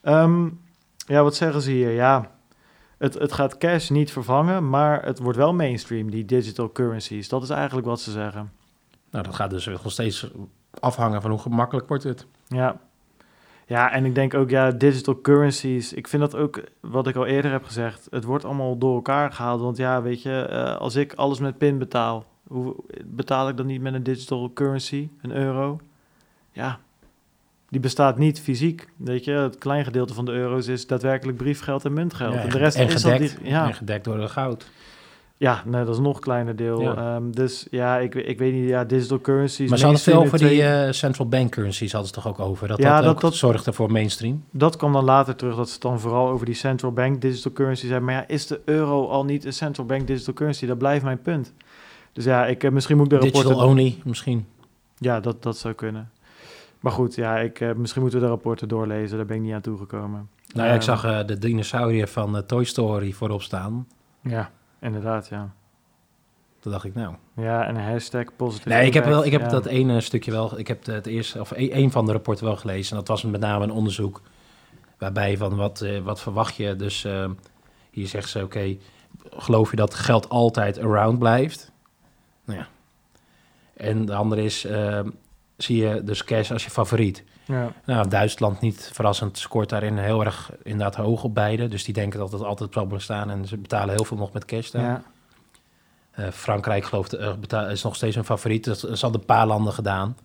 Ehm, ja, wat zeggen ze hier? Ja, het, het gaat cash niet vervangen, maar het wordt wel mainstream, die digital currencies. Dat is eigenlijk wat ze zeggen. Nou, dat gaat dus nog steeds afhangen van hoe gemakkelijk wordt het. Ja. Ja, en ik denk ook, ja, digital currencies. Ik vind dat ook, wat ik al eerder heb gezegd, het wordt allemaal door elkaar gehaald. Want ja, weet je, eh, als ik alles met PIN betaal, hoe betaal ik dan niet met een digital currency, een euro? Ja, die bestaat niet fysiek. Weet je, het klein gedeelte van de euro's is daadwerkelijk briefgeld en muntgeld. Ja, en de rest en is gedekt, dat die- ja. en gedekt door het goud. Ja, nee, dat is nog een kleiner deel. Ja. Ehm, dus ja, ik, ik weet niet, ja, digital currencies. Maar ze hadden veel over die eh, central bank currencies, hadden ze toch ook over. Dat Ja, dat, dat- dat- zorgde voor mainstream. Dat kwam dan later terug, dat ze het dan vooral over die central bank digital currencies hebben. Maar ja, is de euro al niet een central bank digital currency? Dat blijft mijn punt. Dus ja, ik, eh, misschien moet ik de Digital rapporten... only, misschien. Ja, dat, dat zou kunnen. Maar goed, ja, ik, eh, misschien moeten we de rapporten doorlezen. Daar ben ik niet aan toegekomen. Nou ja, ik Ehm, zag eh, de dinosaurier van eh, Toy Story voorop staan. Ja, inderdaad, ja. Toen dacht ik, nou... Ja, en een hashtag positive Nee, ik heb, wel, ik heb ja. dat ene stukje wel... Ik heb het eerste, of e- een van de rapporten wel gelezen. En dat was met name een onderzoek waarbij van wat, eh, wat verwacht je. Dus eh, hier zegt ze, oké, geloof je dat geld altijd around blijft? Nou ja. En de andere is, eh, zie je dus cash als je favoriet? Ja, Nou, Duitsland niet verrassend scoort daarin heel erg inderdaad hoog op beide. Dus die denken dat het altijd zal bestaan en ze betalen heel veel nog met cash daar. ja. Eh, Frankrijk gelooft, eh, beta- is nog steeds een favoriet. Dat is al een paar landen gedaan.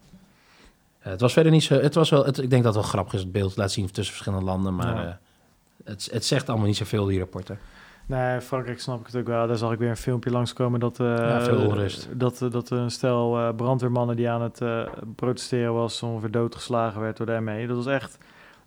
Eh, het was verder niet zo. Het was wel, het, ik denk dat het wel grappig is het beeld laat zien tussen verschillende landen. Maar Ja. eh, het, het zegt allemaal niet zoveel, die rapporten. Nee, Frankrijk snap ik het ook wel. Daar zag ik weer een filmpje langskomen dat, eh, Ja, veel onrust. dat, eh, dat een stel eh, brandweermannen die aan het protesteren was, ongeveer doodgeslagen werd door de ME. Dat was echt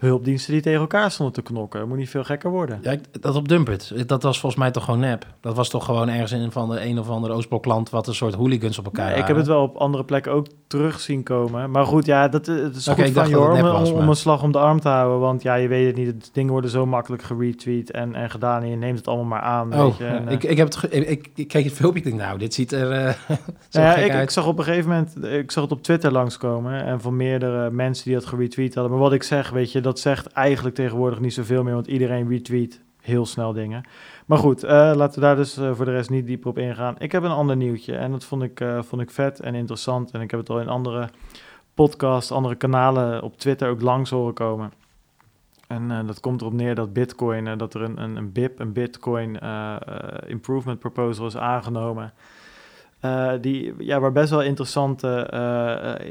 hulpdiensten die tegen elkaar stonden te knokken. Moet niet veel gekker worden. Ja, ik- dat op Dumpert, dat was volgens mij toch gewoon nep. Dat was toch gewoon ergens in van de een of andere Oostblokland wat een soort hooligans op elkaar Nee, ik heb het wel op andere plekken ook terug zien komen. Maar goed, ja, dat, eh, het is goed ik van je hoor, om, nep was, om- om maar- een slag om de arm te houden. Want ja, je weet het niet. Dingen worden zo makkelijk geretweet en, en gedaan. En je neemt het allemaal maar aan. weet Oh, je. En, eh, ik, ik, heb het ik, ik, ik keek het filmpje ik denk, nou, dit ziet er eh, <laughs> zo Nou ja, gek ik, uit. ik zag op een gegeven moment, ik zag het op Twitter langskomen en van meerdere mensen die dat geretweet hadden. Maar wat ik zeg, weet je, dat zegt eigenlijk tegenwoordig niet zoveel meer, want iedereen retweet heel snel dingen. Maar goed, eh, laten we daar dus eh, voor de rest niet dieper op ingaan. Ik heb een ander nieuwtje en dat vond ik, eh, vond ik vet en interessant. En ik heb het al in andere podcasts, andere kanalen op Twitter ook langs horen komen. En dat komt erop neer dat Bitcoin, dat er een, een, een BIP, een Bitcoin Improvement Proposal is aangenomen. Die, ja, waar best wel interessante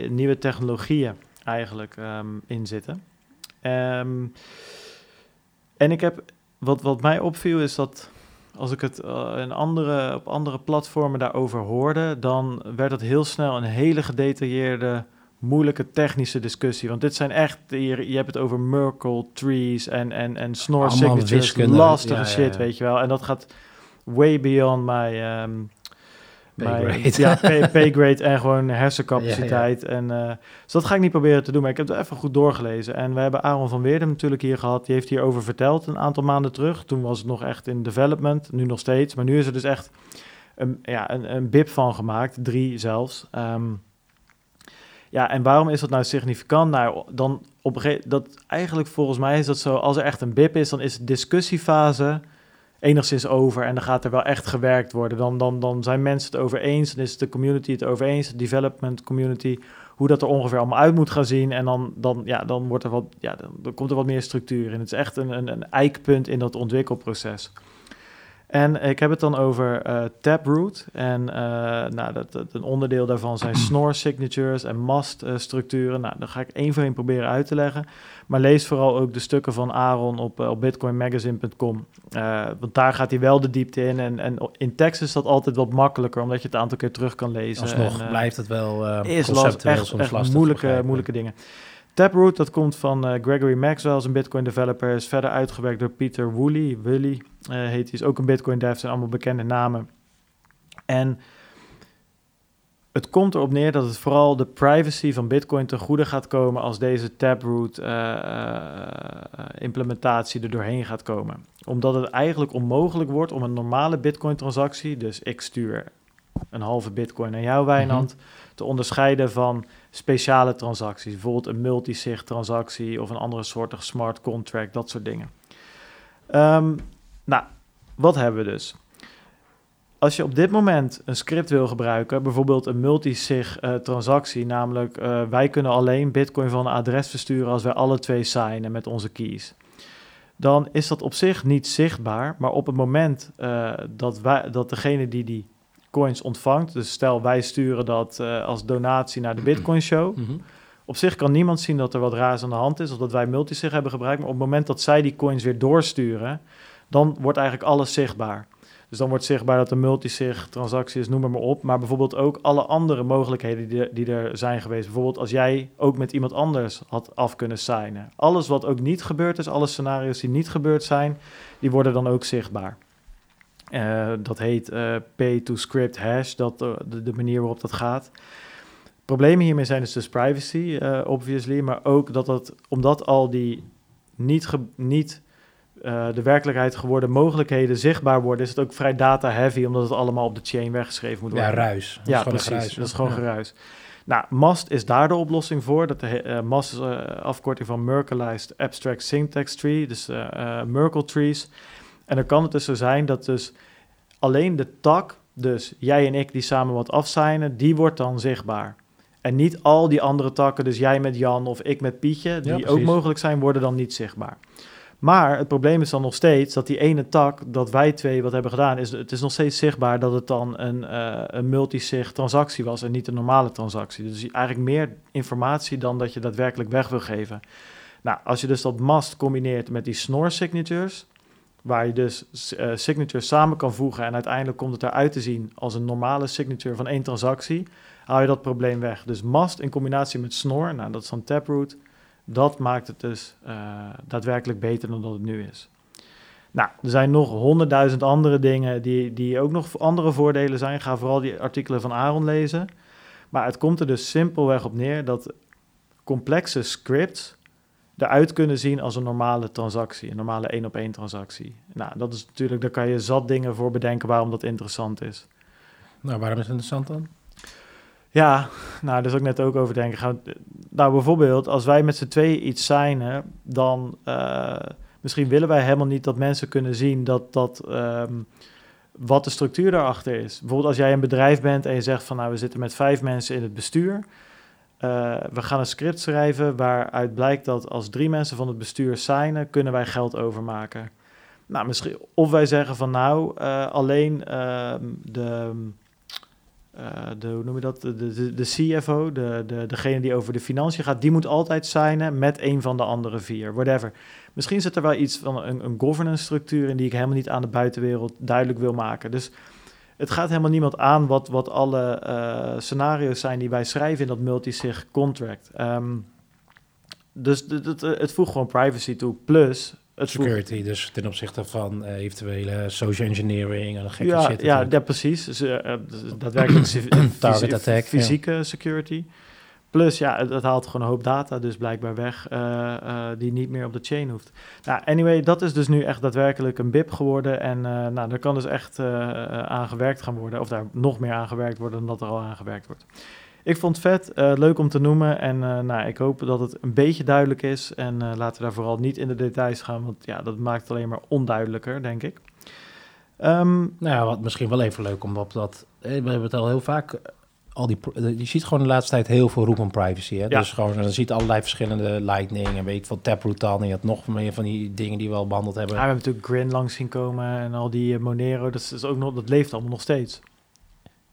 nieuwe technologieën eigenlijk ehm, in zitten. Ehm, en ik heb, wat, wat mij opviel is dat als ik het eh, in andere, op andere platformen daarover hoorde, dan werd het heel snel een hele gedetailleerde, moeilijke technische discussie. Want dit zijn echt, je, je hebt het over Merkle trees en, en, en snor signatures, lastige ja, shit, ja. weet je wel. En dat gaat way beyond my... ehm, Pay mijn- grade. <laughs> Ja, pay, pay grade en gewoon hersencapaciteit. Ja, En, eh, dus dat ga ik niet proberen te doen, maar ik heb het even goed doorgelezen. En we hebben Aaron van Weerdem natuurlijk hier gehad. Die heeft hierover verteld een aantal maanden terug. Toen was het nog echt in development, nu nog steeds. Maar nu is er dus echt een, ja, een, een BIP van gemaakt, drie zelfs. Ehm, ja, en waarom is dat nou significant? Nou, dan op een gegeven dat eigenlijk volgens mij is dat zo, als er echt een BIP is, dan is de discussiefase enigszins over en dan gaat er wel echt gewerkt worden. Dan, dan, dan zijn mensen het over eens, dan is de community het over eens, de development community, hoe dat er ongeveer allemaal uit moet gaan zien. En dan, dan, ja, dan, wordt er wat, ja, dan, komt er wat meer structuur in. Het is echt een, een, een eikpunt in dat ontwikkelproces. En ik heb het dan over eh, Taproot. En eh, nou, dat, dat, een onderdeel daarvan zijn <clears throat> snore signatures en mast eh, structuren. Nou, dan ga ik één voor één proberen uit te leggen. Maar lees vooral ook de stukken van Aaron op, op bitcoinmagazine.com. Want daar gaat hij wel de diepte in. En, en in tekst is dat altijd wat makkelijker, omdat je het een aantal keer terug kan lezen. Alsnog En, blijft het wel is last, echt, soms echt lastig moeilijke, moeilijke dingen. Taproot, dat komt van eh, Gregory Maxwell, is een Bitcoin developer. Is verder uitgewerkt door Peter Woolley. Willy eh, heet hij, is ook een Bitcoin dev. zijn allemaal bekende namen. En het komt erop neer dat het vooral de privacy van Bitcoin ten goede gaat komen als deze Taproot eh, er doorheen gaat komen. Omdat het eigenlijk onmogelijk wordt om een normale Bitcoin transactie, dus ik stuur een halve Bitcoin naar jou, Wijnand, te onderscheiden van speciale transacties. Bijvoorbeeld een multisig transactie of een andere soort smart contract, dat soort dingen. Ehm, nou, wat hebben we dus? Als je op dit moment een script wil gebruiken, bijvoorbeeld een multisig eh, transactie, namelijk eh, wij kunnen alleen bitcoin van een adres versturen als wij alle twee signen met onze keys. Dan is dat op zich niet zichtbaar, maar op het moment eh, dat, wij, dat degene die die coins ontvangt, dus stel wij sturen dat eh, als donatie naar de <clears throat> Bitcoin Show, Mhm. op zich kan niemand zien dat er wat raars aan de hand is of dat wij multisig hebben gebruikt. Maar op het moment dat zij die coins weer doorsturen, dan wordt eigenlijk alles zichtbaar. Dus dan wordt zichtbaar dat een multisig transactie is, noem maar, maar op. Maar bijvoorbeeld ook alle andere mogelijkheden die, die er zijn geweest. Bijvoorbeeld als jij ook met iemand anders had af kunnen signen. Alles wat ook niet gebeurd is, alle scenario's die niet gebeurd zijn, die worden dan ook zichtbaar. Uh, dat heet uh, pay-to-script hash, dat, uh, de, de, manier waarop dat gaat. Problemen hiermee zijn dus, dus privacy, obviously, maar ook dat dat, omdat al die niet, ge, niet de werkelijkheid geworden mogelijkheden zichtbaar worden, is het ook vrij data-heavy, omdat het allemaal op de chain weggeschreven moet worden. Ja, ruis. Dat ja, precies. Geruis, dat is gewoon ja. geruis. Nou, MAST is daar de oplossing voor. Dat de, MAST is afkorting van Merkleized Abstract Syntax Tree, dus Merkle trees. En dan kan het dus zo zijn dat dus alleen de tak, dus jij en ik die samen wat afzijnen, die wordt dan zichtbaar. En niet al die andere takken, dus jij met Jan of ik met Pietje, die ook mogelijk zijn, worden dan niet zichtbaar. Maar het probleem is dan nog steeds dat die ene tak, dat wij twee wat hebben gedaan, is het is nog steeds zichtbaar dat het dan een, uh, een multisig transactie was en niet een normale transactie. Dus eigenlijk meer informatie dan dat je daadwerkelijk weg wil geven. Nou, als je dus dat mast combineert met die snor signatures, Waar je dus uh, signatures samen kan voegen en uiteindelijk komt het eruit te zien als een normale signature van één transactie, haal je dat probleem weg. Dus mast in combinatie met snor, nou dat is dan taproot, dat maakt het dus uh, daadwerkelijk beter dan dat het nu is. Nou, er zijn nog honderdduizend andere dingen die, die ook nog andere voordelen zijn. Ga vooral die artikelen van Aaron lezen. Maar het komt er dus simpelweg op neer dat complexe scripts eruit kunnen zien als een normale transactie, een normale één op één transactie. Nou, dat is natuurlijk, daar kan je zat dingen voor bedenken waarom dat interessant is. Nou, waarom is het interessant dan? Ja, nou, daar is ook net ook over denken. Nou, bijvoorbeeld, als wij met z'n tweeën iets signen, dan uh, misschien willen wij helemaal niet dat mensen kunnen zien dat dat. Um, wat de structuur daarachter is. Bijvoorbeeld als jij een bedrijf bent en je zegt van nou we zitten met vijf mensen in het bestuur. Uh, we gaan een script schrijven waaruit blijkt dat als drie mensen van het bestuur signen, kunnen wij geld overmaken. Nou, misschien, of wij zeggen van nou, uh, alleen uh, de, de, hoe noem je dat, de, de, de CFO, de, de, degene die over de financiën gaat, die moet altijd signen met een van de andere vier, whatever. Misschien zit er wel iets van een, een governance structuur in die ik helemaal niet aan de buitenwereld duidelijk wil maken. Dus het gaat helemaal niemand aan wat, wat alle uh, scenario's zijn die wij schrijven in dat multisig contract. Um, dus het, het voegt gewoon privacy toe. Plus, het Security, dus ten opzichte van uh, eventuele social engineering en gekke ja, shit. Ja, ja, precies. Dus, <clears throat> uh, daadwerkelijk target attack, fysieke ja. security. Plus, ja, het, haalt gewoon een hoop data dus blijkbaar weg uh, uh, die niet meer op de chain hoeft. Nou, anyway, dat is dus nu echt daadwerkelijk een BIP geworden. En uh, nou, daar kan dus echt aan gewerkt gaan worden. Of daar nog meer aan gewerkt worden dan dat er al aan gewerkt wordt. Ik vond het vet, leuk om te noemen. En nou, ik hoop dat het een beetje duidelijk is. En laten we daar vooral niet in de details gaan. Want ja, dat maakt het alleen maar onduidelijker, denk ik. Um, nou ja, wat misschien wel even leuk om op dat... We hebben het al heel vaak al die, je ziet gewoon de laatste tijd heel veel roep om privacy. Hè? Ja. Dus gewoon, dan ziet allerlei verschillende Lightning en weet van Taproot dan. En je had nog meer van die dingen die we al behandeld hebben. Ja, we hebben natuurlijk Grin langs zien komen en al die uh, Monero. Dat, is ook nog, dat leeft allemaal nog steeds.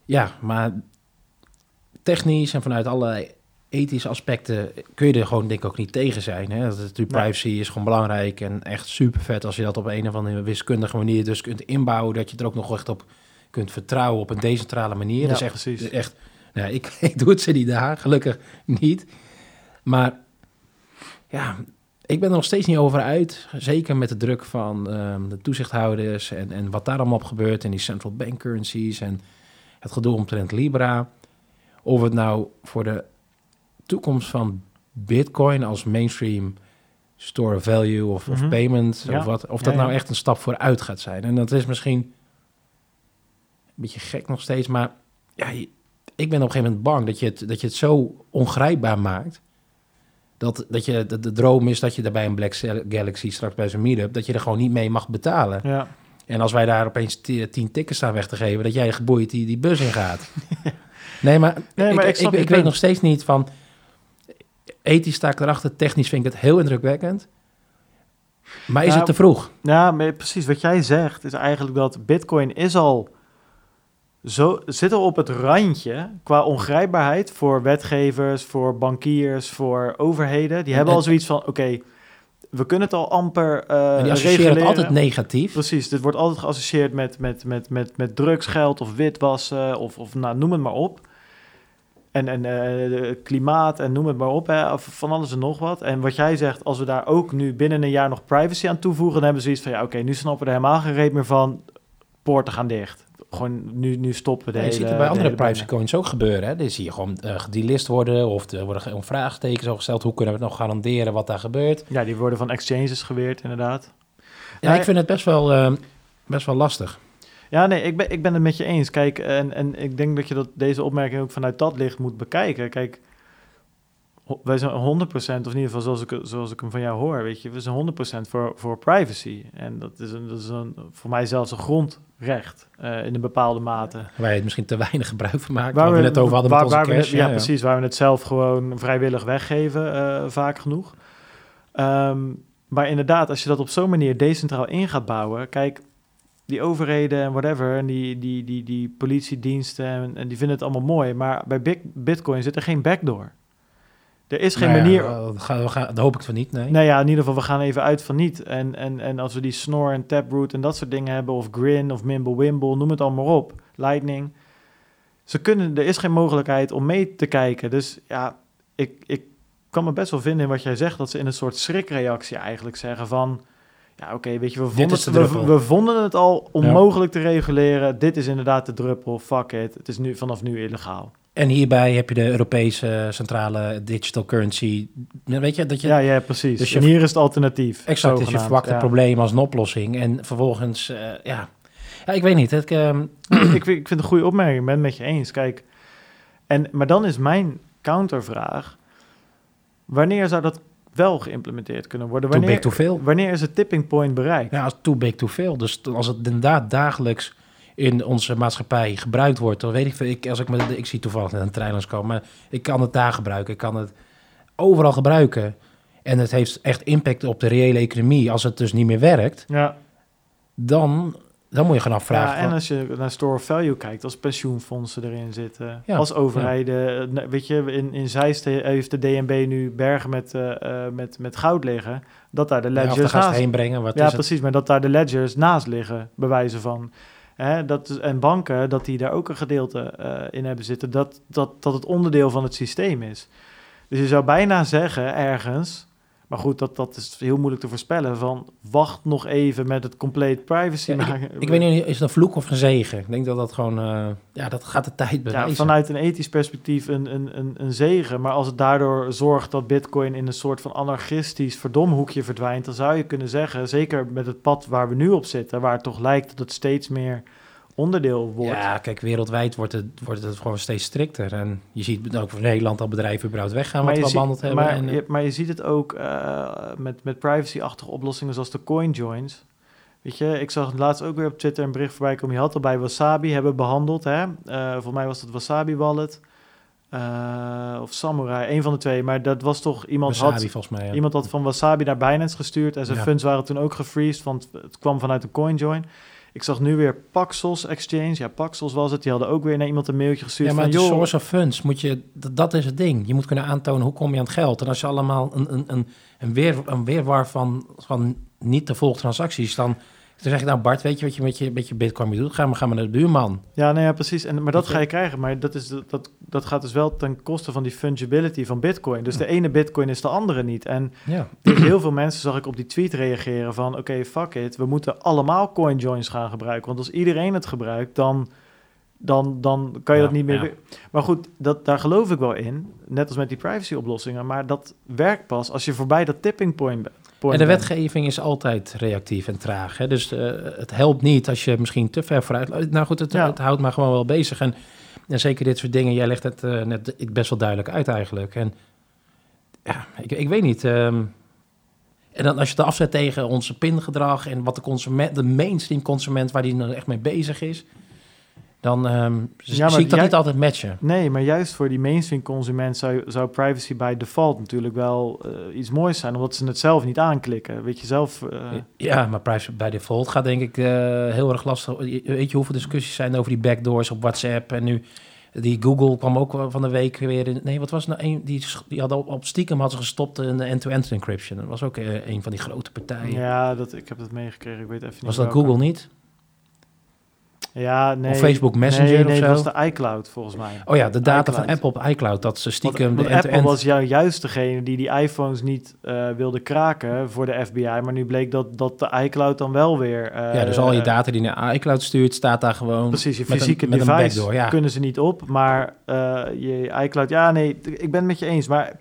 Ja, maar technisch en vanuit alle ethische aspecten kun je er gewoon denk ik ook niet tegen zijn. Hè? Dat natuurlijk privacy is gewoon belangrijk en echt super vet als je dat op een of andere wiskundige manier dus kunt inbouwen. Dat je er ook nog echt op kunt vertrouwen op een decentrale manier. Ja, dat is echt, precies. echt nou, ik, <laughs> ik doe het ze niet daar, gelukkig niet. Maar ja, ik ben er nog steeds niet over uit. Zeker met de druk van um, de toezichthouders en, en wat daar allemaal op gebeurt. En die central bank currencies en het gedoe omtrent Libra. Of het nou voor de toekomst van Bitcoin als mainstream store value of, of mhm. payment ja. of wat, of dat ja, ja. nou echt een stap vooruit gaat zijn. En dat is misschien een beetje gek nog steeds, maar ja, ik ben op een gegeven moment bang dat je het, dat je het zo ongrijpbaar maakt. Dat, dat je de, de droom is dat je daarbij een Black Galaxy straks bij zo'n meetup, dat je er gewoon niet mee mag betalen. Ja. En als wij daar opeens tien tickets staan weg te geven, dat jij geboeid die, die bus in gaat. <laughs> nee, maar, nee, maar ik, ik, ik, ik weet nog steeds niet van. Ethisch sta ik erachter, technisch vind ik het heel indrukwekkend. Maar is het te vroeg? Ja, maar precies. Wat jij zegt is eigenlijk dat Bitcoin is al zo zitten we op het randje qua ongrijpbaarheid voor wetgevers, voor bankiers, voor overheden. Die hebben al zoiets van: oké, we kunnen het al amper uh, en die associëren het altijd negatief. Precies, dit wordt altijd geassocieerd met, met, met, met, met drugsgeld of witwassen of, of nou, noem het maar op. En, en uh, klimaat en noem het maar op, hè, van alles en nog wat. En wat jij zegt, als we daar ook nu binnen een jaar nog privacy aan toevoegen, dan hebben ze iets van, ja oké, nu snappen we er helemaal geen reet meer van, poorten gaan dicht. Gewoon nu, nu stoppen de ja, Je ziet het bij andere privacy coins ook gebeuren. Hè? Dan zie je gewoon uh, gedelist worden of er worden vraagtekens gesteld. Hoe kunnen we het nog garanderen wat daar gebeurt? Ja, die worden van exchanges geweerd inderdaad. Ja, ik vind het best wel, uh, best wel lastig. Ja, nee, ik ben, ik ben het met je eens. Kijk, en, en ik denk dat je dat, deze opmerking ook vanuit dat licht moet bekijken. Kijk, wij zijn 100%, of in ieder geval zoals ik, zoals ik hem van jou hoor, weet je, we zijn 100% voor, voor privacy. En dat is, een, dat is een, voor mij zelfs een grondrecht uh, in een bepaalde mate. Waar je het misschien te weinig gebruik van maakt, waar we, we het net over hadden waar, met onze waar cash, we, ja, ja, precies, waar we het zelf gewoon vrijwillig weggeven, uh, vaak genoeg. Um, maar inderdaad, als je dat op zo'n manier decentraal in gaat bouwen, kijk, die overheden en whatever, en die, die, die, die politiediensten, en, en die vinden het allemaal mooi, maar bij Bitcoin zit er geen backdoor. Er is geen nou ja, manier. Dat, gaan, we gaan, dat hoop ik van niet. Nee. Nou ja, in ieder geval, we gaan even uit van niet. En, en, en als we die Snor en Taproot en dat soort dingen hebben, of Grin of Mimblewimble, noem het allemaal op, Lightning. Ze kunnen, er is geen mogelijkheid om mee te kijken. Dus ja, ik, ik kan me best wel vinden in wat jij zegt, dat ze in een soort schrikreactie eigenlijk zeggen van. Ja, oké, weet je, we vonden, we, we, vonden het al onmogelijk ja. te reguleren. Dit is inderdaad de druppel, fuck it. Het is nu vanaf nu illegaal. En hierbij heb je de Europese centrale digital currency. Weet je dat je. Ja, ja, precies. Dus je, en hier is het alternatief. Exact. Dus je verwacht het probleem als een oplossing. En vervolgens, uh, ja. ja. ik weet niet. Het, uh, <clears throat> ik, ik vind het een goede opmerking. Ik ben het met je eens. Kijk, en, maar dan is mijn countervraag: wanneer zou dat wel geïmplementeerd kunnen worden? Wanneer, too big. Wanneer is het tipping point bereikt? Ja, als too big to fail. Dus als het inderdaad dagelijks in onze maatschappij gebruikt wordt, dan weet ik veel. Ik, als ik, met, ik zie toevallig net een trein langskomen, maar ik kan het daar gebruiken. Ik kan het overal gebruiken. En het heeft echt impact op de reële economie. Als het dus niet meer werkt, ja. dan, dan moet je gaan afvragen. Ja, en als je naar store value kijkt, als pensioenfondsen erin zitten, ja, als overheden. Ja. Weet je, in, in Zeist heeft de DNB nu bergen met, uh, uh, met, met goud liggen. Dat daar de ledgers ja, naast... heen brengen. Wat ja, precies, maar dat daar de ledgers naast liggen, bewijzen van. Dat, en banken, dat die daar ook een gedeelte uh, in hebben zitten, dat, dat, dat het onderdeel van het systeem is. Dus je zou bijna zeggen ergens, maar goed, dat, dat is heel moeilijk te voorspellen, van wacht nog even met het compleet privacy ja, maken. Ik, ik, weet niet, is het een vloek of een zegen? Ik denk dat dat gewoon, uh, ja, dat gaat de tijd bewijzen. Ja, vanuit een ethisch perspectief een, een, een, een zegen, maar als het daardoor zorgt dat bitcoin in een soort van anarchistisch verdomhoekje verdwijnt, dan zou je kunnen zeggen, zeker met het pad waar we nu op zitten, waar het toch lijkt dat het steeds meer onderdeel wordt. Ja, kijk, wereldwijd wordt het, wordt het gewoon steeds strikter. En je ziet ook voor Nederland al bedrijven überhaupt weggaan wat we behandeld hebben. Maar, en, je, maar je ziet het ook uh, met, met privacy-achtige oplossingen zoals de CoinJoins. Weet je, ik zag laatst ook weer op Twitter een bericht voorbij komen. Je had al bij Wasabi hebben behandeld. Hè? Uh, voor mij was het Wasabi Wallet. Uh, of Samurai, een van de twee. Maar dat was toch iemand Wasabi, had, mij, ja. iemand had van Wasabi naar Binance gestuurd. En zijn Ja. funds waren toen ook gefreezed, want het kwam vanuit een CoinJoin. Ik zag nu weer Paxos Exchange. Ja, Paxos was het. Die hadden ook weer naar iemand een mailtje gestuurd Ja, maar van... de source of funds, moet je, dat, dat is het ding. Je moet kunnen aantonen hoe kom je aan het geld. En als je allemaal een, een, een, een, weer, een weerwar van, van niet te volgen transacties, dan, dan zeg je nou Bart, weet je wat je met je, met je bitcoin moet doen? Ga maar, ga maar naar de buurman. Ja, nee, ja, precies. En, maar dat ga je krijgen. Maar dat, is, dat, dat gaat dus wel ten koste van die fungibility van bitcoin. Dus de ene bitcoin is de andere niet. En Ja. dus heel veel mensen zag ik op die tweet reageren van... oké, fuck it, we moeten allemaal coinjoins gaan gebruiken. Want als iedereen het gebruikt, dan, dan, dan kan je dat niet meer... Maar goed, dat, daar geloof ik wel in. Net als met die privacy-oplossingen. Maar dat werkt pas als je voorbij dat tipping point bent. En de wetgeving is altijd reactief en traag. Hè? Dus eh, het helpt niet als je misschien te ver vooruit... Nou goed, het, Ja. het houdt me gewoon wel bezig. En, en zeker dit soort dingen, jij legt het eh, net best wel duidelijk uit eigenlijk. En ja, ik, ik weet niet... ehm, en dan als je het afzet tegen onze pingedrag en wat de, consument, de mainstream consument, waar die nou echt mee bezig is, dan ehm, Ja, zie ik dat jij- niet altijd matchen. Nee, maar juist voor die mainstream consument zou, zou privacy by default natuurlijk wel eh, iets moois zijn, omdat ze het zelf niet aanklikken. Weet je zelf. eh, Ja, maar privacy bij default gaat denk ik eh, heel erg lastig. Weet je hoeveel discussies zijn over die backdoors op WhatsApp en nu Die Google kwam ook van de week weer in... Nee, wat was nou een... Die, die hadden op, op stiekem hadden ze gestopt in de end-to-end encryption. Dat was ook een van die grote partijen. Ja, dat, ik heb dat meegekregen. Ik weet even niet was dat. Google niet? Ja, nee. Of Facebook Messenger nee, of nee, zo? het was de iCloud volgens mij. Oh ja, de data van. Apple op iCloud. Dat ze stiekem want de Apple was jou juist degene die die iPhones niet eh, wilde kraken voor de FBI. Maar nu bleek dat, dat de iCloud dan wel weer... eh, ja, dus al je data die naar iCloud stuurt, staat daar gewoon... Precies, je met een- fysieke met een device backdoor, ja. kunnen ze niet op. Maar eh, je iCloud... Ja, nee, ik ben het met je eens. Maar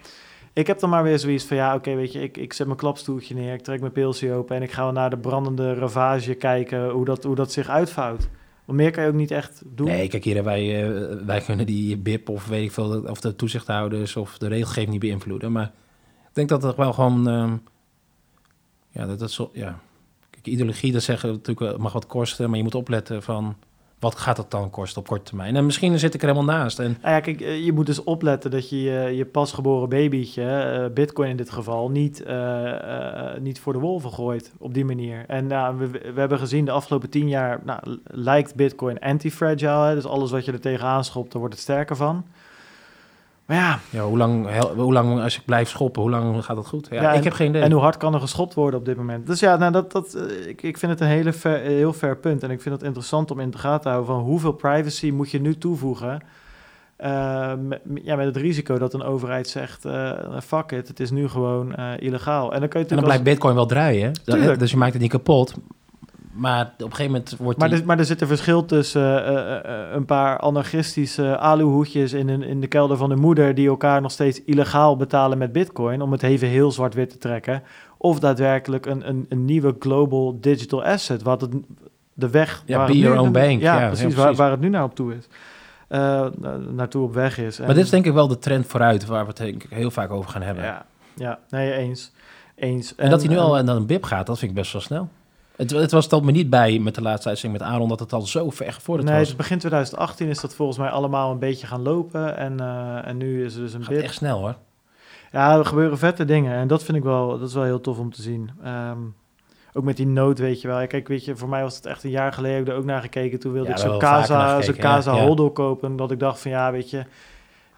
ik heb dan maar weer zoiets van... Ja, oké, weet je, ik, ik zet mijn klapstoeltje neer. Ik trek mijn pilsje open. En ik ga naar de brandende ravage kijken... hoe dat, hoe dat zich uitvouwt. Want meer kan je ook niet echt doen. Nee, kijk hier, wij, eh, wij kunnen die BIP of weet ik veel, of de toezichthouders of de regelgeving niet beïnvloeden. Maar ik denk dat het wel gewoon, ehm, ja, dat dat zo, ja. Ideologie, dat zeggen natuurlijk, mag wat kosten, maar je moet opletten van, wat gaat het dan kosten op korte termijn? En misschien zit ik er helemaal naast. En Nou ja, kijk, eh, je moet dus opletten dat je je, je pasgeboren babytje, eh, bitcoin in dit geval, niet, eh, eh, niet voor de wolven gooit op die manier. En nou, we, we hebben gezien de afgelopen tien jaar, nou, lijkt bitcoin anti-fragile. Dus alles wat je er tegenaan schopt, daar wordt het sterker van. Maar ja, ja, hoe lang, hoe lang, als ik blijf schoppen, hoe lang gaat dat goed? Ja, Ja, ik heb geen idee. en hoe hard kan er geschopt worden op dit moment? Dus ja, nou, dat, dat, eh, ik, ik vind het een hele ver, heel fair punt. En ik vind het interessant om in de gaten te houden van hoeveel privacy moet je nu toevoegen. eh, met, ja, met het risico dat een overheid zegt, eh fuck it, het is nu gewoon illegaal. En dan kan je en dan blijft als- bitcoin wel draaien. hè? Dat- Tuurlijk. dus je maakt het niet kapot. Maar op een gegeven moment wordt maar, die... er, maar er zit een verschil tussen eh, eh, eh, een paar anarchistische aluhoedjes in, een, in de kelder van de moeder... die elkaar nog steeds illegaal betalen met bitcoin... om het even heel zwart-wit te trekken... of daadwerkelijk een, een, een nieuwe global digital asset... wat het, de weg... Ja, waar be het nu- your own bank. Ja, Ja, precies, Waar, waar het nu naar op toe is. Na- naartoe op weg is. Maar dit is denk ik wel de trend vooruit, waar we het denk ik heel vaak over gaan hebben. Ja, ja nee, eens. eens. En, dat hij nu al naar een bib gaat, dat vind ik best wel snel. Het, het was dat me niet bij met de laatste uitzending met Aaron, dat het al zo ver gevorderd Nee, was. dus begin 2018 is dat volgens mij allemaal een beetje gaan lopen. En, eh, en nu is er dus een Het gaat echt snel hoor. Ja, er gebeuren vette dingen. En dat vind ik wel, dat is wel heel tof om te zien. Ehm, ook met die nood, weet je wel. Kijk, weet je, voor mij was het echt een jaar geleden heb ik er ook naar gekeken. Toen wilde Ja, ik zo'n Casa, zo'n Casa ja. Kopen. Dat ik dacht van, ja, weet je,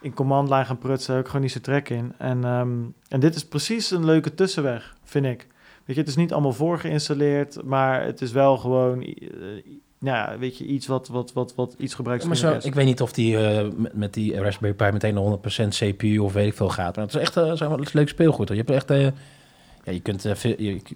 in command line gaan prutsen, heb ik gewoon niet zo trek in. En, ehm, en dit is precies een leuke tussenweg, vind ik. Weet je, het is niet allemaal voorgeïnstalleerd, maar het is wel gewoon, nou ja, weet je, iets wat, wat, wat, wat iets maar zo, is. ik weet niet of die eh, met, met die Raspberry Pi meteen naar 100% CPU of weet ik veel gaat. Maar het is echt uh, zo'n leuk speelgoed. hoor. Je hebt echt... ja, je kunt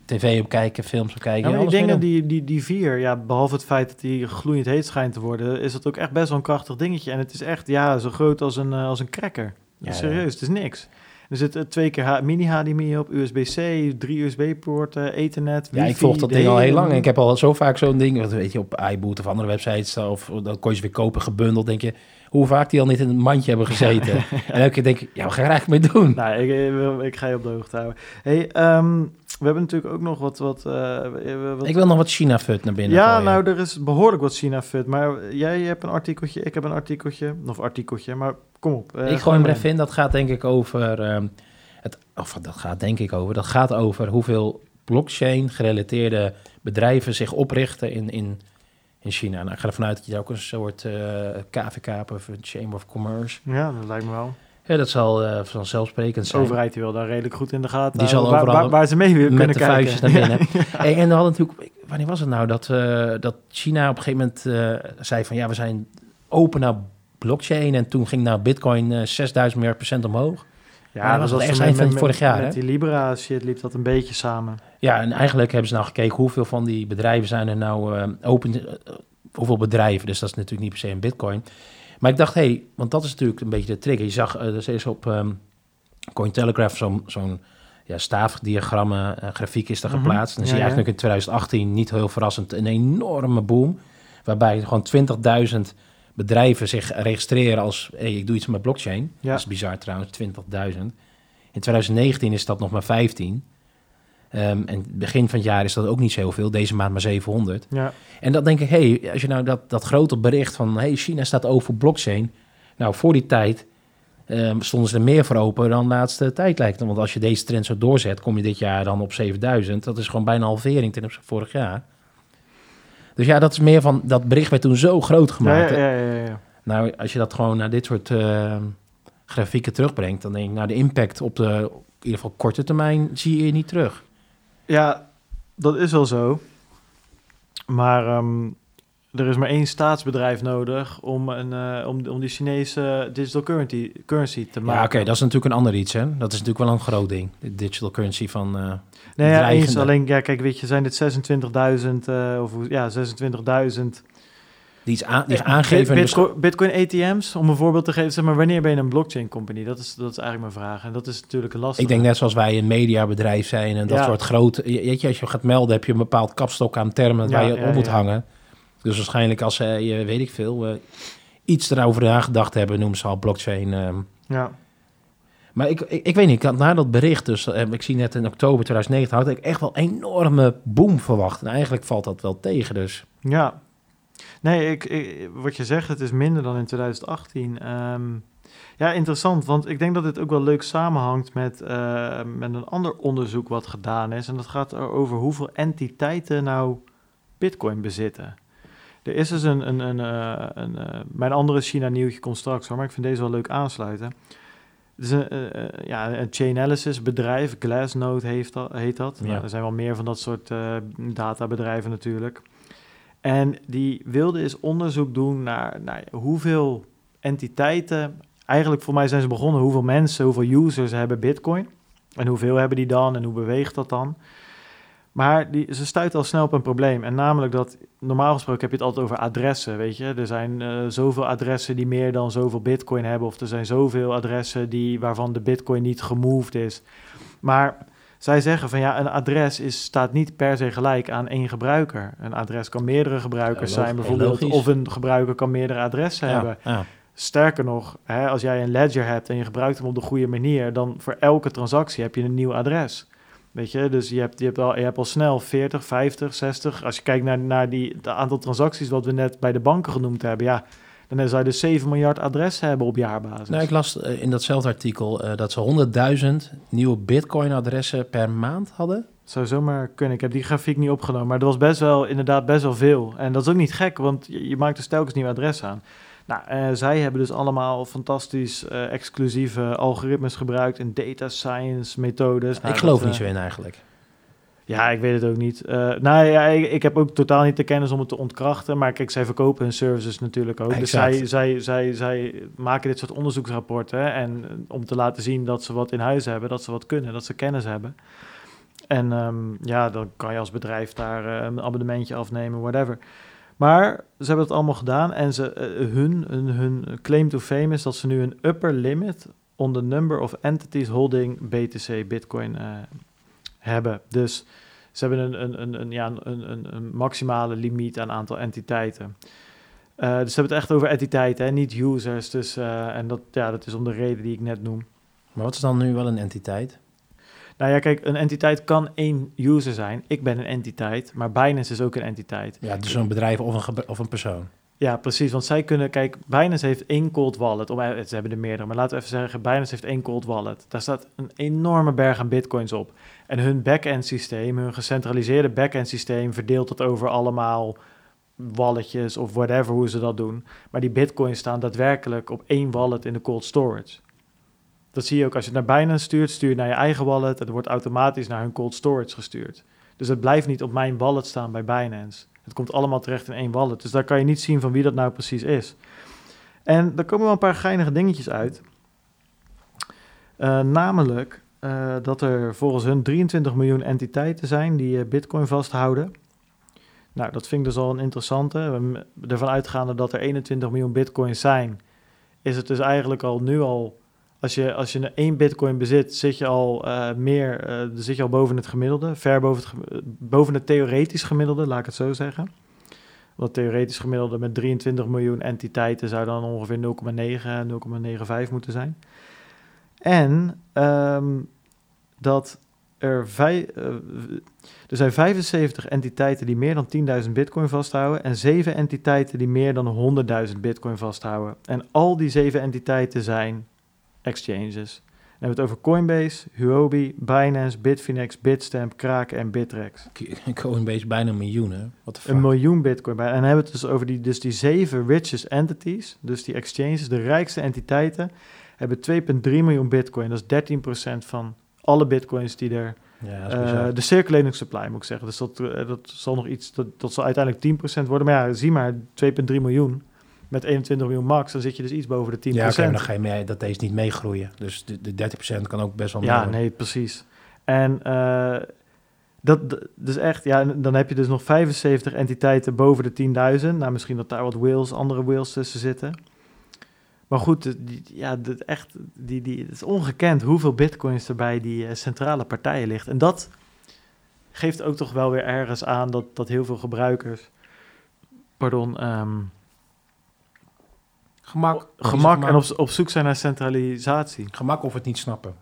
tv op kijken, films op kijken. Ja, maar die dingen, die, die, die vier, ja, behalve het feit dat die gloeiend heet schijnt te worden, is dat ook echt best wel een krachtig dingetje. En het is echt, ja, zo groot als een, als een cracker. Ja, Serieus, het is niks. Er zit eh, twee keer H- mini HDMI op, USB-C, drie USB-poorten, Ethernet, Ja, ik wifi, volg dat ding al heel lang. En ik heb al zo vaak zo'n ding, weet je, op iBoot of andere websites, of dan kon je ze weer kopen, gebundeld. Denk je, hoe vaak die al niet in een mandje hebben gezeten. <laughs> En elke keer denk ik, ja, wat ga je er eigenlijk mee doen? Nou, ik, ik, wil- ik ga je op de hoogte houden. Hey, ehm, we hebben natuurlijk ook nog wat... wat, eh, wat Ik wil nog wat China-fut naar binnen ja, gooien. nou, er is behoorlijk wat China-fut. Maar jij hebt een artikeltje, ik heb een artikeltje. Of artikeltje, maar kom op. eh, ik gooi hem er even in. Dat gaat denk ik over... ehm, het, of dat gaat denk ik over... Dat gaat over hoeveel blockchain-gerelateerde bedrijven zich oprichten in, in, in China. Nou, ik ga ervan uit dat je daar ook een soort eh, KVK of een Chamber of Commerce... Ja, dat lijkt me wel. Ja, dat zal eh, vanzelfsprekend De zijn. overheid die wil daar redelijk goed in de gaten Die zal waar, waar, waar ze mee weer kunnen de kijken. vuistjes naar <laughs> binnen. Hey, en we hadden natuurlijk, wanneer was het nou dat, eh, dat China op een gegeven moment eh, zei van ja, we zijn open naar blockchain en toen ging nou Bitcoin eh 6000 miljard procent omhoog. Ja, dat was was echt eind van vorig jaar, Met hè? die Libra shit liep dat een beetje samen. Ja, en eigenlijk hebben ze nou gekeken hoeveel van die bedrijven zijn er nou open, hoeveel bedrijven, dus dat is natuurlijk niet per se een Bitcoin. Maar ik dacht, hé, hey, want dat is natuurlijk een beetje de trigger. Je zag, uh, er is op ehm Cointelegraph zo'n zo'n ja, staafdiagrammen, uh, grafiek is daar Mhm. geplaatst. En dan Ja, zie je ja. eigenlijk in 2018, niet heel verrassend, een enorme boom. Waarbij gewoon 20.000 bedrijven zich registreren als, hey, ik doe iets met blockchain. Ja. Dat is bizar trouwens, 20.000. In 2019 is dat nog maar 15. Ehm, en begin van het jaar is dat ook niet zo heel veel. Deze maand maar 700. Ja, En dat denk ik, hey, als je nou dat, dat grote bericht van... hey, China staat voor blockchain. Nou, voor die tijd ehm, stonden ze er meer voor open dan de laatste tijd lijkt. Want als je deze trend zo doorzet, kom je dit jaar dan op 7000. Dat is gewoon bijna een halvering ten opzichte van vorig jaar. Dus ja, dat is meer van... Dat bericht werd toen zo groot gemaakt. ja, ja, ja, ja. Nou, als je dat gewoon naar dit soort uh, grafieken terugbrengt, dan denk ik, nou, de impact op de in ieder geval korte termijn zie je niet terug. Ja, dat is wel zo. Maar um, er is maar één staatsbedrijf nodig om, een, uh, om, om die Chinese digital currency, currency te maken. Ja, oké, dat is natuurlijk een ander iets, hè? Dat is natuurlijk wel een groot ding, de digital currency van. Uh, nee, ja, eens. Alleen, ja, kijk, weet je, zijn dit 26.000 uh, of ja, 26.000 die iets, aan, die aangeven. Bitcoin, Bitcoin, ATM's, om een voorbeeld te geven. Zeg maar, wanneer ben je een blockchain company? Dat is, dat is eigenlijk mijn vraag. En dat is natuurlijk lastig. Ik denk net zoals wij een mediabedrijf zijn en dat soort grote... Weet je, als je gaat melden, heb je een bepaald kapstok aan termen waar je op moet hangen. Dus waarschijnlijk als ze, je, weet ik veel, uh, iets erover nagedacht hebben, noemen ze al blockchain. Uh. Ja. Maar ik, ik, ik, weet niet, na dat bericht, dus ik zie net in oktober 2019, had ik echt wel enorme boom verwacht. En eigenlijk valt dat wel tegen, dus. Ja, Nee, ik, ik, wat je zegt, het is minder dan in 2018. Um, ehm, ja, interessant, want ik denk dat dit ook wel leuk samenhangt met, uh, met een ander onderzoek wat gedaan is. En dat gaat over hoeveel entiteiten nou Bitcoin bezitten. Er is dus een, een, een, uh, een uh, mijn andere China-nieuwtje komt straks hoor, maar ik vind deze wel leuk aansluiten. Het is een, ja, een chain analysis bedrijf, Glassnode heeft dat, heet dat. Ja. Nou, er zijn wel meer van dat soort databedrijven natuurlijk. En die wilde eens onderzoek doen naar, hoeveel entiteiten, eigenlijk voor mij zijn ze begonnen, hoeveel mensen, hoeveel users hebben Bitcoin. En hoeveel hebben die dan en hoe beweegt dat dan? Maar die, ze stuiten al snel op een probleem. En namelijk dat, normaal gesproken heb je het altijd over adressen, weet je. Er zijn uh, zoveel adressen die meer dan zoveel bitcoin hebben. Of er zijn zoveel adressen die, waarvan de bitcoin niet gemoved is. Maar zij zeggen van ja, een adres is, staat niet per se gelijk aan één gebruiker. Een adres kan meerdere gebruikers zijn bijvoorbeeld, of een gebruiker kan meerdere adressen hebben. Ja. Sterker nog, hè, als jij een ledger hebt en je gebruikt hem op de goede manier, dan voor elke transactie heb je een nieuw adres. Weet je, dus je hebt, je hebt, al, je hebt al snel 40, 50, 60. Als je kijkt naar, naar die, het aantal transacties wat we net bij de banken genoemd hebben, ja, dan zou je dus 7 miljard adressen hebben op jaarbasis. Nou, ik las eh, in datzelfde artikel uh, dat ze 100.000 nieuwe Bitcoin-adressen per maand hadden. Zou zomaar kunnen. Ik heb die grafiek niet opgenomen, maar dat was best wel, inderdaad best wel veel. En dat is ook niet gek, want je, je maakt dus telkens nieuwe adressen aan. Nou, uh, zij hebben dus allemaal fantastisch uh, exclusieve algoritmes gebruikt en data science methodes. Nou, ik geloof dat, niet zo in eigenlijk. Ja, ik weet het ook niet. Uh, nou ja, ik, ik, heb ook totaal niet de kennis om het te ontkrachten. Maar kijk, zij verkopen hun services natuurlijk ook. Dus zij, zij, zij, zij maken dit soort onderzoeksrapporten. En om te laten zien dat ze wat in huis hebben, dat ze wat kunnen, dat ze kennis hebben. En um, ja, dan kan je als bedrijf daar uh, een abonnementje afnemen, whatever. Maar ze hebben het allemaal gedaan en ze, uh, hun, hun, hun claim to fame is dat ze nu een upper limit on the number of entities holding BTC, Bitcoin, hebben. Dus ze hebben een, een, een, een ja, een, een, maximale limiet aan aantal entiteiten. Uh, dus ze hebben het echt over entiteiten, hè, niet users. Dus, uh, en dat, ja, dat is om de reden die ik net noem. Maar wat is dan nu wel een entiteit? Nou ja, kijk, een entiteit kan één user zijn. Ik ben een entiteit, maar Binance is ook een entiteit. Ja, dus een bedrijf of een, of een persoon. Ja, precies. Want zij kunnen, kijk, Binance heeft één cold wallet. Of, eh, ze hebben er meerdere, maar laten we even zeggen, Binance heeft één cold wallet. Daar staat een enorme berg aan bitcoins op. En hun back-end systeem, hun gecentraliseerde back-end systeem, verdeelt dat over allemaal walletjes of whatever, hoe ze dat doen. Maar die bitcoins staan daadwerkelijk op één wallet in de cold storage. Dat zie je ook als je naar Binance stuurt, stuur je naar je eigen wallet. Het wordt automatisch naar hun cold storage gestuurd. Dus het blijft niet op mijn wallet staan bij Binance. Het komt allemaal terecht in één wallet. Dus daar kan je niet zien van wie dat nou precies is. En daar komen wel een paar geinige dingetjes uit. Uh, namelijk uh, dat er volgens hun 23 miljoen entiteiten zijn die uh, Bitcoin vasthouden. Nou, dat vind ik dus al een interessante. Ervan uitgaande dat er 21 miljoen Bitcoins zijn, is het dus eigenlijk al nu al. Als je, als je één Bitcoin bezit, zit je al uh, meer, zit je al boven het gemiddelde, ver boven het, boven het theoretisch gemiddelde, laat ik het zo zeggen. Want theoretisch gemiddelde met 23 miljoen entiteiten zou dan ongeveer 0,9, 0,95 moeten zijn. En um, dat er, uh, er zijn 75 entiteiten die meer dan 10.000 bitcoin vasthouden en 7 entiteiten die meer dan 100.000 bitcoin vasthouden. En al die 7 entiteiten zijn exchanges. Dan hebben we het over Coinbase, Huobi, Binance, Bitfinex, Bitstamp, Kraken en Bittrex. Coinbase bijna een miljoen, hè? Wat? Een miljoen bitcoin bij. En dan hebben we het dus over die, dus die zeven richest entities, dus die exchanges, de rijkste entiteiten, hebben 2,3 miljoen bitcoin. Dat is 13% van alle bitcoins die er... ja, bizar. de circulating supply moet ik zeggen. Dus dat, eh, dat zal nog iets, dat, dat zal uiteindelijk 10% worden. Maar ja, zie maar, 2,3 miljoen met 21 miljoen max, dan zit je dus iets boven de 10%. ja, oké, maar dan ga je mee, dat deze niet meegroeien. Dus de, de 30% kan ook best wel Ja, nee, precies. En eh, dat, dus echt, ja, en dan heb je dus nog 75 entiteiten boven de 10.000. Nou, misschien dat daar wat whales, andere whales tussen zitten. Maar goed, die, ja, echt, die, die, het is ongekend hoeveel bitcoins er bij die eh, centrale partijen ligt. En dat geeft ook toch wel weer ergens aan dat, dat heel veel gebruikers, pardon, ehm, Gemak. gemak en op, op zoek zijn naar centralisatie. Gemak of het niet snappen.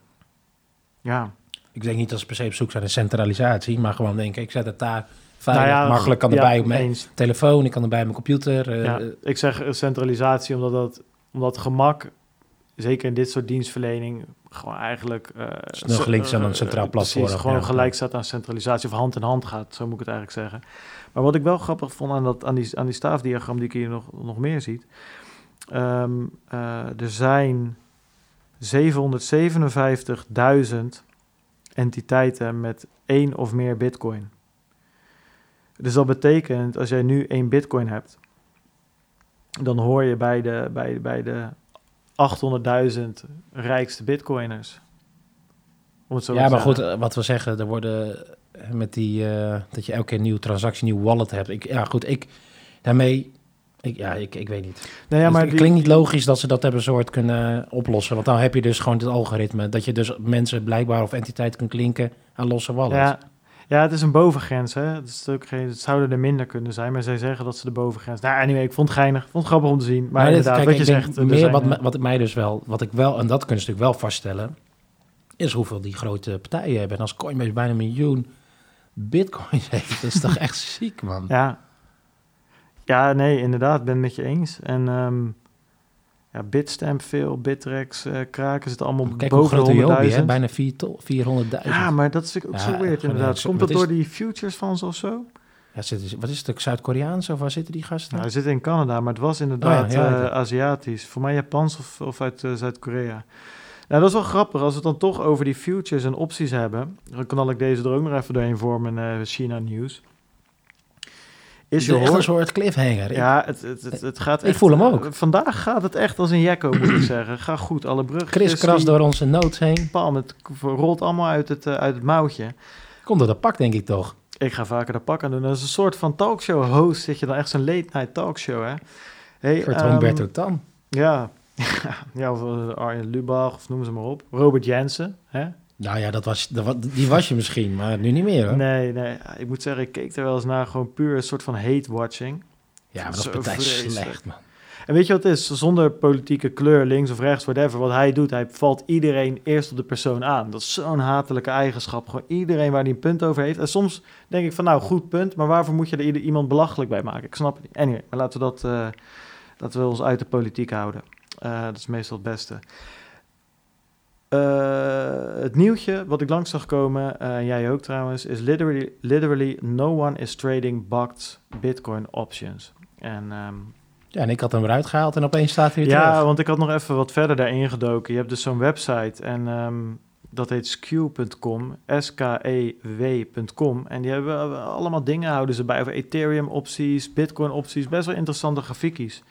Ja, Ik denk niet dat ze per se op zoek zijn naar centralisatie, maar gewoon denken, ik zet het daar veilig, Nou ja, makkelijk, kan ja, erbij op mijn eens. telefoon, ik kan erbij op mijn computer. eh, Ja, ik zeg eh, centralisatie omdat, dat, omdat gemak, zeker in dit soort dienstverlening, gewoon eigenlijk... eh, Snel gelinkt aan een eh, centraal eh, platform, Precies, gewoon ja. gelijk staat aan centralisatie of hand in hand gaat, zo moet ik het eigenlijk zeggen. Maar wat ik wel grappig vond aan, dat, aan, die, aan die staafdiagram die ik hier nog, nog meer ziet. ehm, eh, er zijn 757.000 entiteiten met één of meer bitcoin. Dus dat betekent, als jij nu één bitcoin hebt, dan hoor je bij de, bij, bij de 800.000 rijkste bitcoiners. Om het zo ja, maar goed, zeggen. wat we zeggen, er worden met die, eh, dat je elke keer een nieuwe transactie, een nieuw wallet hebt. Ik, ja, goed, ik, daarmee, ik, ja, ik, ik weet niet. Nee, ja, het maar het die- klinkt niet logisch dat ze dat hebben soort kunnen oplossen. Want dan heb je dus gewoon het algoritme, dat je dus mensen blijkbaar of entiteit kunt linken aan losse wallets. Ja, ja, het is een bovengrens. Hè? Het, is ook geen, het zouden er minder kunnen zijn, maar zij zeggen dat ze de bovengrens... Nou, anyway, ik vond het geinig. Ik vond het grappig om te zien. Maar, inderdaad, kijk, wat je ik zegt... er meer zijn, wat, wat mij dus wel, wat ik wel, en dat kunnen ze natuurlijk wel vaststellen, is hoeveel die grote partijen hebben. En als Coinbase bijna een miljoen bitcoins <laughs> heeft, dat is toch echt ziek, man. Ja. ja, nee, inderdaad, ik ben het met je eens. En ehm, ja, Bitstamp veel, Bittrex, eh Kraken zitten allemaal Kijk boven de Jobi, hè? 100.000. Bijna vier to- 400.000. Ja, maar dat is ook Ja, zo weird inderdaad. Komt dat door die futures van ze of zo? Ja, zit, wat is het, Zuid-Koreaans of waar zitten die gasten? Nou, hij zit in Canada, maar het was inderdaad Oh ja, ja, eh. Aziatisch. Voor mij Japans of, of uit eh, Zuid-Korea. Nou, dat is wel grappig. Als we het dan toch over die futures en opties hebben... dan knal ik deze er ook nog even doorheen voor mijn China-nieuws. Is je een soort cliffhanger. Ja, het, het, het, het gaat Ik voel hem ook. eh, Vandaag gaat het echt als een jekko, moet ik zeggen. Ga goed, alle bruggen. Chris kras door onze notes heen. Pam, het rolt allemaal uit het, eh, uit het mouwtje. Komt door dat pak, denk ik toch. Ik ga vaker de pak aan doen. Dat is een soort van talkshow-host. Zit je dan echt zo'n late-night talkshow, hè? Hey, Voor ehm, Humberto Tan. Ja, <laughs> ja of eh, Arjen Lubach, of noem ze maar op. Robert Jensen, hè? Nou ja, dat was, dat, die was je misschien, maar nu niet meer hoor. Nee, nee, ik moet zeggen, ik keek er wel eens naar. Gewoon puur een soort van hate-watching. Ja, maar dat is partij slecht, man. En weet je wat het is? Zonder politieke kleur, links of rechts, whatever. Wat hij doet, hij valt iedereen eerst op de persoon aan. Dat is zo'n hatelijke eigenschap. Gewoon iedereen waar hij een punt over heeft. En soms denk ik van, nou, goed punt. Maar waarvoor moet je er ieder- iemand belachelijk bij maken? Ik snap het niet. Anyway, maar laten we, dat, eh, laten we ons uit de politiek houden. Eh, dat is meestal het beste. Eh, het nieuwtje wat ik langs zag komen, eh, en jij ook trouwens, is literally, literally no one is trading bugged Bitcoin options. En ehm, Ja, en ik had hem eruit gehaald en opeens staat hij weer ja, terug. want ik had nog even wat verder daarin gedoken. Je hebt dus zo'n website en ehm, dat heet skew.com, S-K-E-W.com. En die hebben allemaal dingen houden ze bij over Ethereum opties, Bitcoin opties, best wel interessante grafiekjes.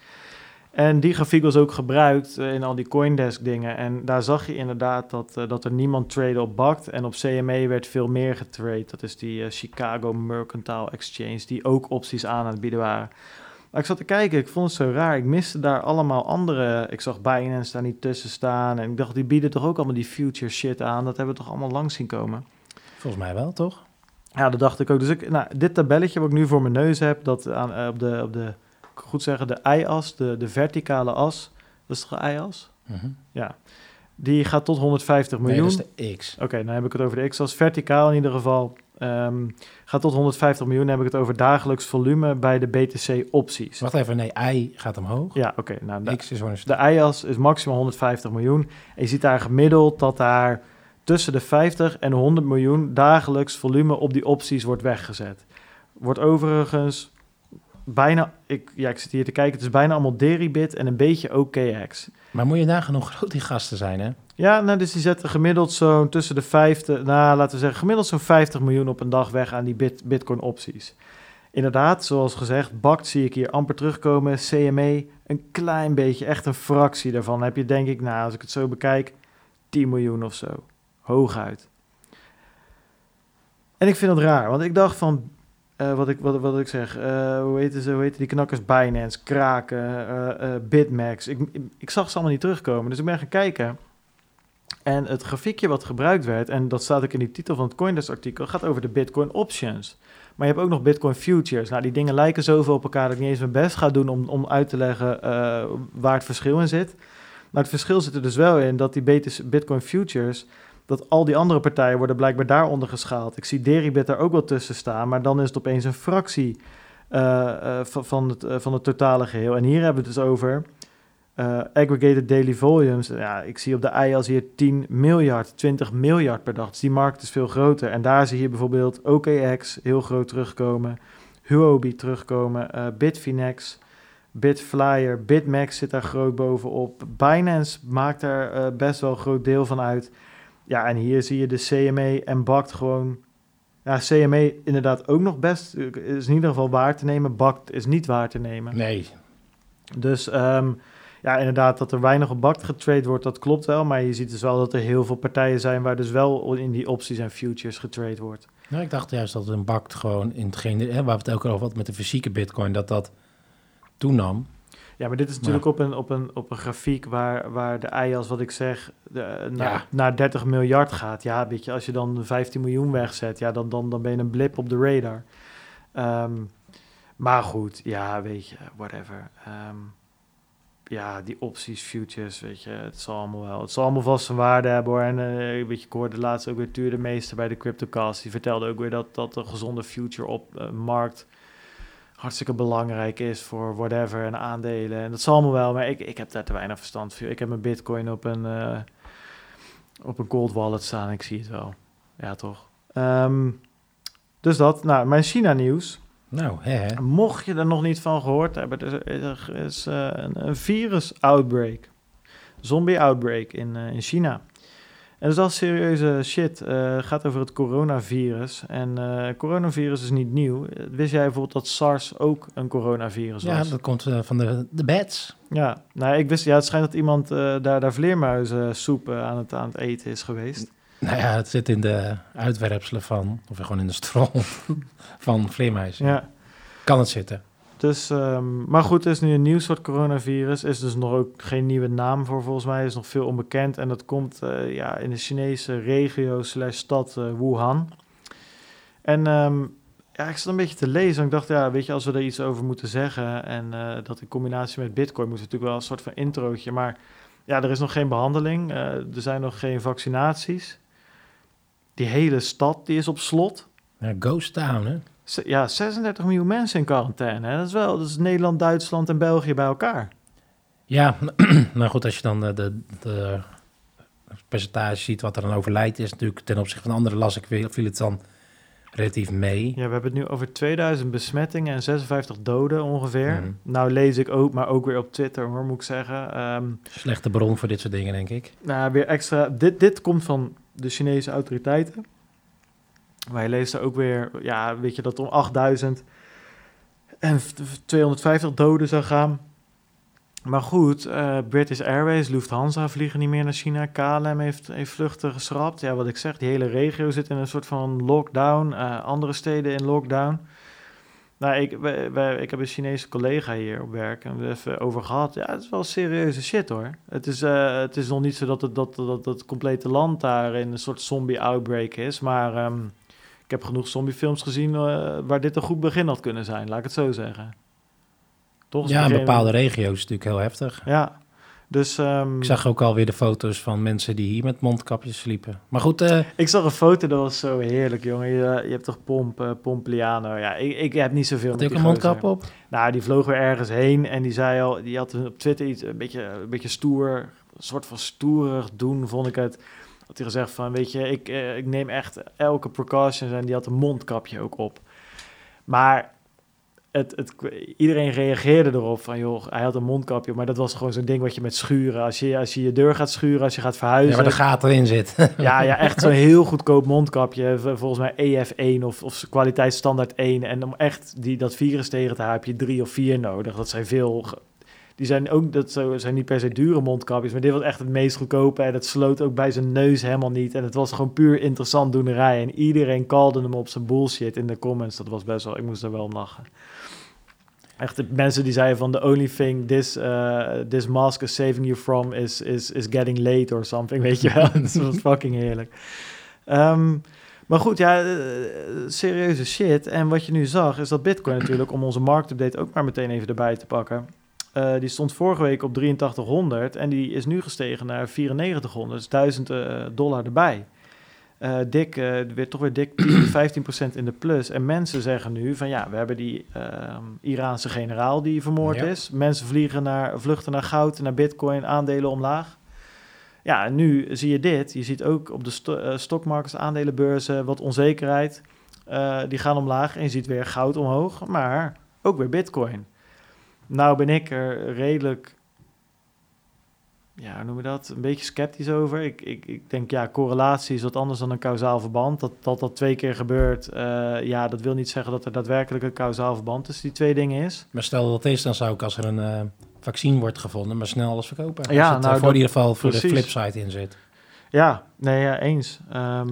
En die grafiek was ook gebruikt eh, in al die Coindesk dingen. En daar zag je inderdaad dat, eh, dat er niemand trade op bakt. En op CME werd veel meer getrade. Dat is die eh, Chicago Mercantile Exchange, die ook opties aan aan het bieden waren. Maar ik zat te kijken, ik vond het zo raar. Ik miste daar allemaal andere... Ik zag Binance daar niet tussen staan. En ik dacht, die bieden toch ook allemaal die future shit aan. Dat hebben we toch allemaal langs zien komen. Volgens mij wel, toch? Ja, dat dacht ik ook. Dus ik, nou, dit tabelletje wat ik nu voor mijn neus heb... dat aan, op de, op de, goed zeggen, de y-as, de, de verticale as... Dat is toch een y-as? Mhm. Ja. Die gaat tot 150 Nee, miljoen. dat is de X. Oké, dan heb ik het over de x-as. Verticaal in ieder geval Ehm, gaat tot 150 miljoen. Dan heb ik het over dagelijks volume bij de BTC-opties. Wacht even, nee, I gaat omhoog. Ja, oké. nou, de, X is de IAS is maximaal 150 miljoen. En je ziet daar gemiddeld dat daar tussen de 50 en 100 miljoen dagelijks volume op die opties wordt weggezet. Wordt overigens bijna, ik, ja, ik zit hier te kijken, het is bijna allemaal Deribit en een beetje OKX. Maar moet je nagaan hoe groot die gasten zijn, hè? Ja, nou, dus die zetten gemiddeld zo'n tussen de 50, nou laten we zeggen, gemiddeld zo'n 50 miljoen op een dag weg aan die bit, Bitcoin opties. Inderdaad, zoals gezegd, BACT zie ik hier amper terugkomen. CME, een klein beetje, echt een fractie daarvan. Dan heb je denk ik, nou, als ik het zo bekijk, 10 miljoen of zo. Hooguit. En ik vind het raar, want ik dacht van, eh, wat, ik, wat, wat ik zeg, eh, hoe, heten ze, hoe die knakkers? Binance, Kraken, eh, Bitmax. Ik, ik, zag ze allemaal niet terugkomen, dus ik ben gaan kijken. En het grafiekje wat gebruikt werd, en dat staat ook in die titel van het Coindesk artikel, gaat over de Bitcoin options. Maar je hebt ook nog Bitcoin futures. Nou, die dingen lijken zoveel op elkaar dat ik niet eens mijn best ga doen om, om uit te leggen waar het verschil in zit. Maar het verschil zit er dus wel in dat die Bitcoin futures, dat al die andere partijen worden blijkbaar daaronder geschaald. Ik zie Deribit er ook wel tussen staan, maar dan is het opeens een fractie eh, eh, van, het, eh, van het totale geheel. En hier hebben we het dus over aggregated daily volumes. Ja, ik zie op de IAS hier 10 miljard, 20 miljard per dag. Dus die markt is veel groter. En daar zie je bijvoorbeeld OKX heel groot terugkomen, Huobi terugkomen, Bitfinex, Bitflyer, Bitmax zit daar groot bovenop. Binance maakt daar best wel een groot deel van uit. Ja, en hier zie je de CME en BACT gewoon... Ja, CME inderdaad ook nog best, is in ieder geval waar te nemen. BACT is niet waar te nemen. Nee. Dus ehm, ja, inderdaad, dat er weinig op BACT getrade wordt, dat klopt wel. Maar je ziet dus wel dat er heel veel partijen zijn waar dus wel in die opties en futures getrade wordt. Nou, ik dacht juist dat een bakt gewoon in hetgeen, hè, waar we het ook over hadden met de fysieke bitcoin, dat dat toenam. Ja, maar dit is natuurlijk op, een, op, een, op een grafiek waar, waar de IAS, wat ik zeg, de, naar, Ja. naar 30 miljard gaat. Ja, weet je, als je dan 15 miljoen wegzet, ja, dan, dan, dan ben je een blip op de radar. Ehm, maar goed, ja, weet je, whatever. Ehm, ja, die opties, futures, weet je, het zal allemaal wel. Het zal allemaal vast zijn waarde hebben hoor. En eh, weet je, ik hoorde laatst ook weer Tuur de Meester bij de Cryptocast. Die vertelde ook weer dat, dat een gezonde future op eh, markt hartstikke belangrijk is voor whatever en aandelen. En dat zal allemaal wel, maar ik, ik heb daar te weinig verstand van. Ik heb mijn bitcoin op een, eh, op een cold wallet staan. Ik zie het wel. Ja, toch? Ehm, dus dat. Nou, mijn China nieuws. Nou, hè. Mocht je er nog niet van gehoord hebben, er is, er is eh, een, een virus-outbreak. Zombie-outbreak in, eh, in China. En dat is al serieuze shit. Eh, Het gaat over het coronavirus. En eh coronavirus is niet nieuw. Wist jij bijvoorbeeld dat SARS ook een coronavirus Ja, was? dat komt eh, van de, de beds. Ja, nou, ik wist, ja, het schijnt dat iemand daar, daar vleermuizensoep aan, het, aan het eten is geweest. Nou ja, het zit in de uitwerpselen van, of gewoon in de strol <laughs> van vleermuizen. Ja, Kan het zitten. Dus, ehm, maar goed, er is nu een nieuw soort coronavirus. Is dus nog ook geen nieuwe naam voor volgens mij. Is nog veel onbekend. En dat komt eh, ja, in de Chinese regio slash stad eh, Wuhan. En ehm, ja, ik zat een beetje te lezen. En ik dacht, ja, weet je, als we er iets over moeten zeggen... en eh, dat in combinatie met bitcoin moet het natuurlijk wel een soort van introotje. Maar ja, er is nog geen behandeling. eh, er zijn nog geen vaccinaties. Die hele stad die is op slot. Ja, ghost town, hè? Ja, 36 miljoen mensen in quarantaine. Hè? Dat is wel, dat is Nederland, Duitsland en België bij elkaar. Ja, <clears throat> nou goed, als je dan de, de, de percentage ziet wat er dan overlijdt, is natuurlijk ten opzichte van andere las ik viel het dan relatief mee. Ja, we hebben het nu over 2000 besmettingen en 56 doden ongeveer. Mhm. Nou lees ik ook, maar ook weer op Twitter hoor, moet ik zeggen. Ehm, Slechte bron voor dit soort dingen, denk ik. nou, weer extra. Dit, dit komt van de Chinese autoriteiten. Maar je leest er ook weer, ja, weet je, dat om 8000 en v- 250 doden zou gaan. Maar goed, eh, British Airways, Lufthansa vliegen niet meer naar China. KLM heeft, vluchten geschrapt. Ja, wat ik zeg, die hele regio zit in een soort van lockdown. eh, andere steden in lockdown. Nou, ik, wij, ik heb een Chinese collega hier op werk en we hebben het even over gehad. Ja, het is wel serieuze shit hoor. Het is, eh, het is nog niet zo dat het, dat, dat, dat complete land daar in een soort zombie-outbreak is. Maar ehm, ik heb genoeg zombiefilms gezien eh, waar dit een goed begin had kunnen zijn, laat ik het zo zeggen. Toch? Ja, in bepaalde regio's natuurlijk heel heftig. Ja, Dus ehm, Ik zag ook alweer de foto's van mensen die hier met mondkapjes sliepen. Maar goed, eh, ik zag een foto, dat was zo heerlijk, jongen. Je, je hebt toch Pomp, eh, Pompliano. Ja, ik, ik heb niet zoveel had met een mondkap op? Nou, die vloog weer ergens heen en die zei al, die had op Twitter iets een beetje, een beetje stoer, een soort van stoerig doen, vond ik het. Had hij gezegd van, weet je, ik, eh, ik neem echt elke precautions en die had een mondkapje ook op. Maar het, het, iedereen reageerde erop van, joh, hij had een mondkapje, maar dat was gewoon zo'n ding wat je met schuren, als je, als je je deur gaat schuren, als je gaat Ja, verhuizen. waar de gaten erin zit. <laughs> Ja, ja, echt zo'n heel goedkoop mondkapje. Volgens mij EF1 of, of kwaliteitsstandaard 1. En om echt die, dat virus tegen te houden heb je drie of vier nodig. Dat zijn veel... Die zijn ook, dat zijn niet per se dure mondkapjes, maar dit was echt het meest goedkope. En het sloot ook bij zijn neus helemaal niet. En het was gewoon puur interessant doenerij. En iedereen kalde hem op zijn bullshit in de comments. Dat was best wel, ik moest er wel om lachen. Echt, mensen die zeiden van the only thing this, uh, this mask is saving you from is, is, is getting late or something, <laughs> weet je wel. Dat was fucking heerlijk. Ehm, maar goed, ja, eh, serieuze shit. En wat je nu zag, is dat Bitcoin natuurlijk, om onze marktupdate ook maar meteen even erbij te pakken. Eh, die stond vorige week op 8300 en die is nu gestegen naar 9400, dus 1000 eh, dollar erbij. Eh, dik, weer, toch weer dik 10, 15 procent in de plus. En mensen zeggen nu van ja, we hebben die ehm, Iraanse generaal die vermoord Ja. is. Mensen vliegen naar, vluchten naar goud, naar bitcoin, aandelen omlaag. Ja, en nu zie je dit. Je ziet ook op de sto aandelenbeurzen, wat onzekerheid. Die gaan omlaag en je ziet weer goud omhoog, maar ook weer bitcoin. Nou ben ik er redelijk, ja, hoe noem je dat, een beetje sceptisch over. Ik, ik, ik denk, ja, correlatie is wat anders dan een kausaal verband. Dat dat, dat twee keer gebeurt, eh, ja, dat wil niet zeggen dat er daadwerkelijk een kausaal verband tussen die twee dingen is. Maar stel dat is, dan zou ik als er een eh, vaccin wordt gevonden, maar snel alles verkopen. Ja, Als het, eh, nou, voor dat- in ieder geval voor precies. de flipside in zit. Ja, nee, ja, eens. Ehm,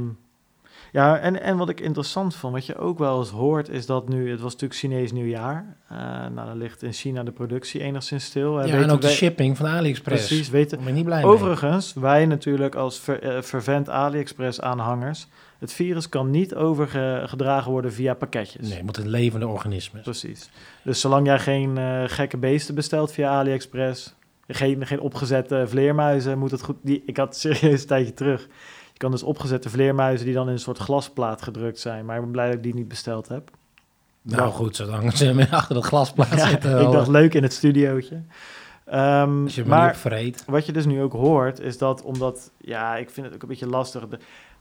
ja, en, en wat ik interessant vond, wat je ook wel eens hoort, is dat nu, het was natuurlijk Chinees nieuwjaar. Eh nou, dan ligt in China de productie enigszins stil. Eh, Ja, en ook de shipping van AliExpress. Precies, weten. Ben ik niet blij mee. Overigens, wij natuurlijk als ver, eh, fervent AliExpress-aanhangers, het virus kan niet overgedragen worden via pakketjes. Nee, het moet een levende organisme. Precies. Dus zolang jij geen eh, gekke beesten bestelt via AliExpress, geen, geen opgezette vleermuizen, moet het goed. Die, ik had serieus een tijdje terug. Je kan dus opgezette vleermuizen die dan in een soort glasplaat gedrukt zijn. Maar ik ben blij dat ik die niet besteld heb. Nou goed, zolang ze achter dat glasplaat Ja, zitten. ik dacht leuk in het studiootje. Ehm, als je maar maar wat je dus nu ook hoort, is dat omdat, ja, ik vind het ook een beetje lastig. De,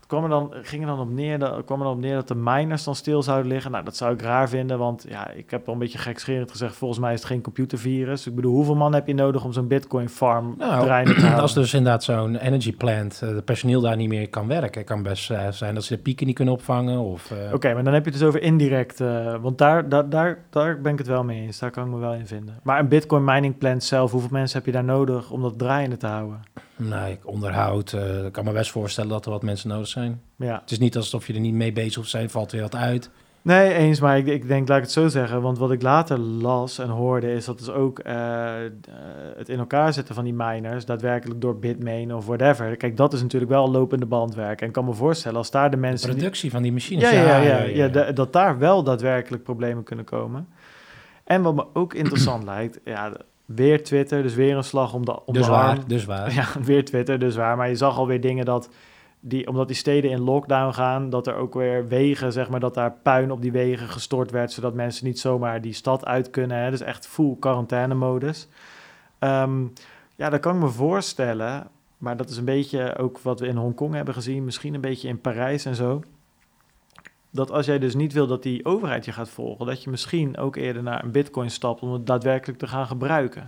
kwam er dan, ging er dan op neer, dat, kwam er dan op neer dat de miners dan stil zouden liggen. Nou, dat zou ik raar vinden, want ja, ik heb al een beetje gekscherend gezegd, volgens mij is het geen computervirus. Ik bedoel, hoeveel man heb je nodig om zo'n bitcoin farm Nou, draaiende te houden? <clears throat> Als dus inderdaad zo'n energy plant, eh, de personeel daar niet meer kan werken, kan best eh, zijn dat ze de pieken niet kunnen opvangen. Of, eh, Oké, maar dan heb je het dus over indirect, eh, want daar, daar, daar, daar ben ik het wel mee eens. Daar kan ik me wel in vinden. Maar een bitcoin mining plant zelf, hoeveel mensen heb je daar nodig om dat draaiende te houden? Nou, ik onderhoud, eh, ik kan me best voorstellen dat er wat mensen nodig zijn. Ja. Het is niet alsof je er niet mee bezig hoeft zijn, valt weer wat uit. Nee, eens, maar ik, ik denk, laat ik het zo zeggen, want wat ik later las en hoorde is dat dus ook eh, eh, het in elkaar zetten van die miners, daadwerkelijk door Bitmain of whatever. Kijk, dat is natuurlijk wel lopende bandwerk. En ik kan me voorstellen, als daar de De mensen... die- productie van die machines. ja, ja, ja, ja, da- dat daar wel daadwerkelijk problemen kunnen komen. En wat me ook interessant lijkt, ja, de- weer Twitter, dus weer een slag om de, om dus de waar, arm. dus waar. <laughs> Ja, weer Twitter, dus waar. Maar je zag alweer dingen dat, die, omdat die steden in lockdown gaan, dat er ook weer wegen, zeg maar, dat daar puin op die wegen gestort werd, zodat mensen niet zomaar die stad uit kunnen. Hè? Dus echt full quarantaine-modus. Ehm, ja, dat kan ik me voorstellen, maar dat is een beetje ook wat we in Hongkong hebben gezien, misschien een beetje in Parijs en zo. Dat als jij dus niet wil dat die overheid je gaat volgen, dat je misschien ook eerder naar een bitcoin stapt om het daadwerkelijk te gaan gebruiken.